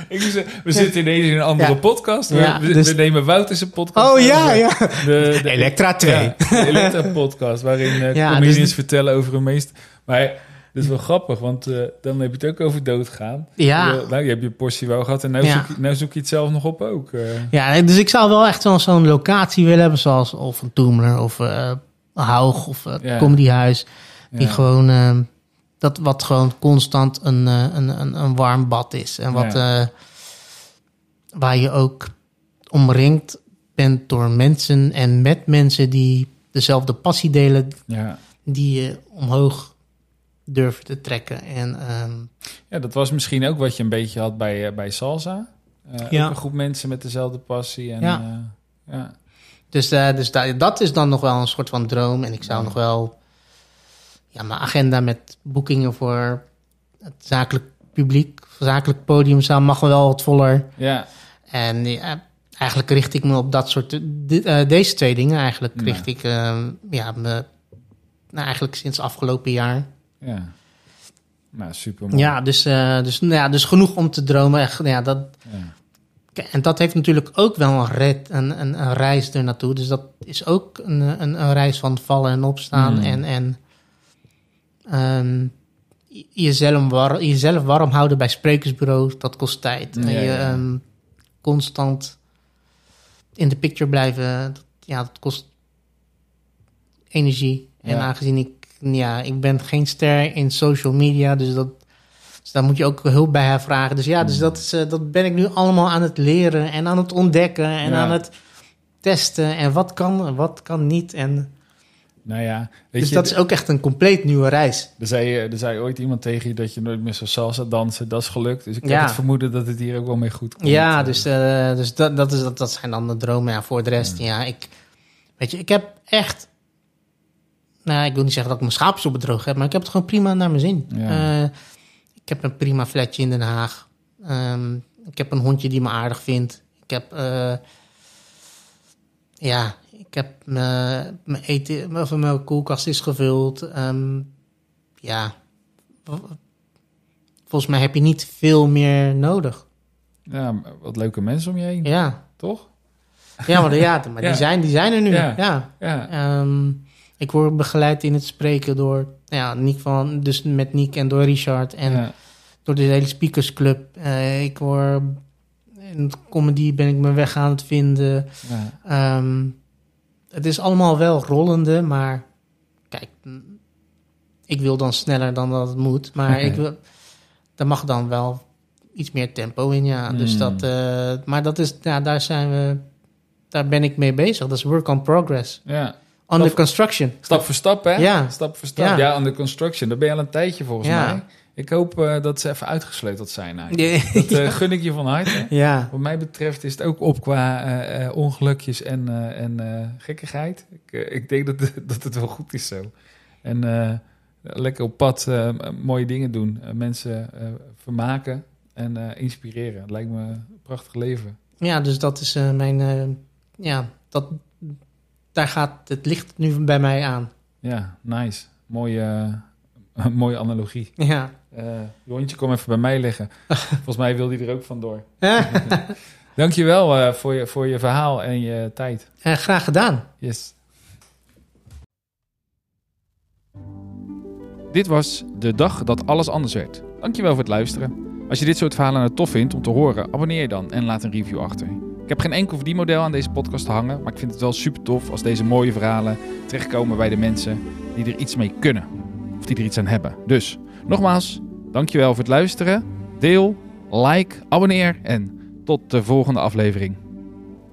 we zitten ineens in een andere podcast. We, dus- we nemen Wouter's podcast. oh ja, ja. De, de, Elektra 2. Ja, de Elektra-podcast, waarin eh Ja, comedians dus- vertellen over hun meest... Maar dat is wel grappig, want eh, dan heb je het ook over doodgaan. Ja. Eh, Nou, je hebt je portie wel gehad en Ja. zoek, je, nou zoek je het zelf nog op ook. eh. Ja, dus ik zou wel echt wel zo'n locatie willen hebben, zoals of een Toemler of eh Haug of het Ja. Comedyhuis. Die Ja. gewoon, eh, dat wat gewoon constant een, eh, een, een, een warm bad is. En wat, eh, waar je ook omringd bent door mensen en met mensen die dezelfde passie delen, Ja. die je omhoog durven te trekken. En ehm, ja, dat was misschien ook wat je een beetje had bij, eh, bij Salsa. Ja. Ook een groep mensen met dezelfde passie. En, Ja. ja. Dus, eh, dus da- dat is dan nog wel een soort van droom. En ik zou nog wel ja, mijn agenda met boekingen voor het zakelijk publiek, zakelijk podium zou mag wel wat voller. ja. En ja, eigenlijk richt ik me op dat soort, di- eh, deze twee dingen eigenlijk Ja. richt ik eh, ja, me, nou, eigenlijk sinds afgelopen jaar. ja. Nou, super mooi. Ja, dus, eh, dus, nou ja, dus genoeg om te dromen. Echt, ja, dat, Ja. En dat heeft natuurlijk ook wel een, red, een, een, een reis er naartoe. Dus dat is ook een, een, een reis van vallen en opstaan. Mm. En, en ehm, jezelf, war, jezelf warm houden bij sprekersbureaus, dat kost tijd. en je ja. ehm, constant in de picture blijven, dat, ja, dat kost energie. En aangezien ik, ja, ik ben geen ster in social media, dus dat... Dus daar moet je ook hulp bij haar vragen. Dus ja, dus Mm. dat, is, eh, dat ben ik nu allemaal aan het leren en aan het ontdekken en aan het testen. En wat kan en wat kan niet. En, Nou ja, weet dus je, dat is ook echt een compleet nieuwe reis. Er zei, er zei ooit iemand tegen je dat je nooit meer zou salsa dansen. Dat is gelukt. Dus ik heb Ja. het vermoeden dat het hier ook wel mee goed komt. Ja, Eh, dus, eh, dus dat, dat, is, dat, dat zijn dan de dromen. Ja, voor de rest, ja, ik... Weet je, ik heb echt... Nou, ik wil niet zeggen dat ik mijn schaapjes op het droog heb, maar ik heb het gewoon prima naar mijn zin. Ja. Eh, ik heb een prima flatje in Den Haag. Ehm, ik heb een hondje die me aardig vindt. Ik heb... eh, ja, ik heb mijn mijn eten... Of mijn koelkast is gevuld. Ehm, ja... Volgens mij heb je niet veel meer nodig. Ja, wat leuke mensen om je heen, Ja, toch? ja maar, ja, maar Ja. Die, zijn, die zijn er nu. Ja. Ja. Ja, Ehm, ik word begeleid in het spreken door ja, Nick van, dus met Nick en door Richard en ja, door de hele speakersclub. Eh, ik word in de comedy ben ik mijn weg aan het vinden. ja. Het is allemaal wel rollende, maar kijk, ik wil dan sneller dan dat het moet. Maar ik wil, daar mag dan wel iets meer tempo in, ja. Dus Mm. dat, eh, maar dat is, ja, daar zijn we, daar ben ik mee bezig. Dat is work on progress. ja. Under construction. Stap voor stap, hè? Ja. Stap voor stap. Ja, Ja. under construction. Daar ben je al een tijdje volgens Ja. mij. Ik hoop eh, dat ze even uitgesleuteld zijn eigenlijk. Ja. Dat eh, gun ik je van harte. ja. Wat mij betreft is het ook op qua eh, ongelukjes en, en gekkigheid. Ik, ik denk dat, dat het wel goed is zo. En lekker op pad mooie dingen doen. Mensen vermaken en inspireren. Het lijkt me een prachtig leven. Ja, dus dat is mijn, ja, dat, daar gaat het licht nu bij mij aan. Ja, nice. Mooie, mooie analogie. Ja. Eh je hondje, kom even bij mij liggen. Volgens mij wil die er ook vandoor. Dankjewel eh voor, je, voor je verhaal en je tijd. Eh, graag gedaan. Yes. Dit was de dag dat alles anders werd. Dankjewel voor het luisteren. Als je dit soort verhalen nou tof vindt om te horen, abonneer je dan en laat een review achter. Ik heb geen enkel verdienmodel aan deze podcast hangen, maar ik vind het wel super tof als deze mooie verhalen terechtkomen bij de mensen die er iets mee kunnen. Of die er iets aan hebben. Dus, nogmaals, dankjewel voor het luisteren. Deel, like, abonneer en tot de volgende aflevering.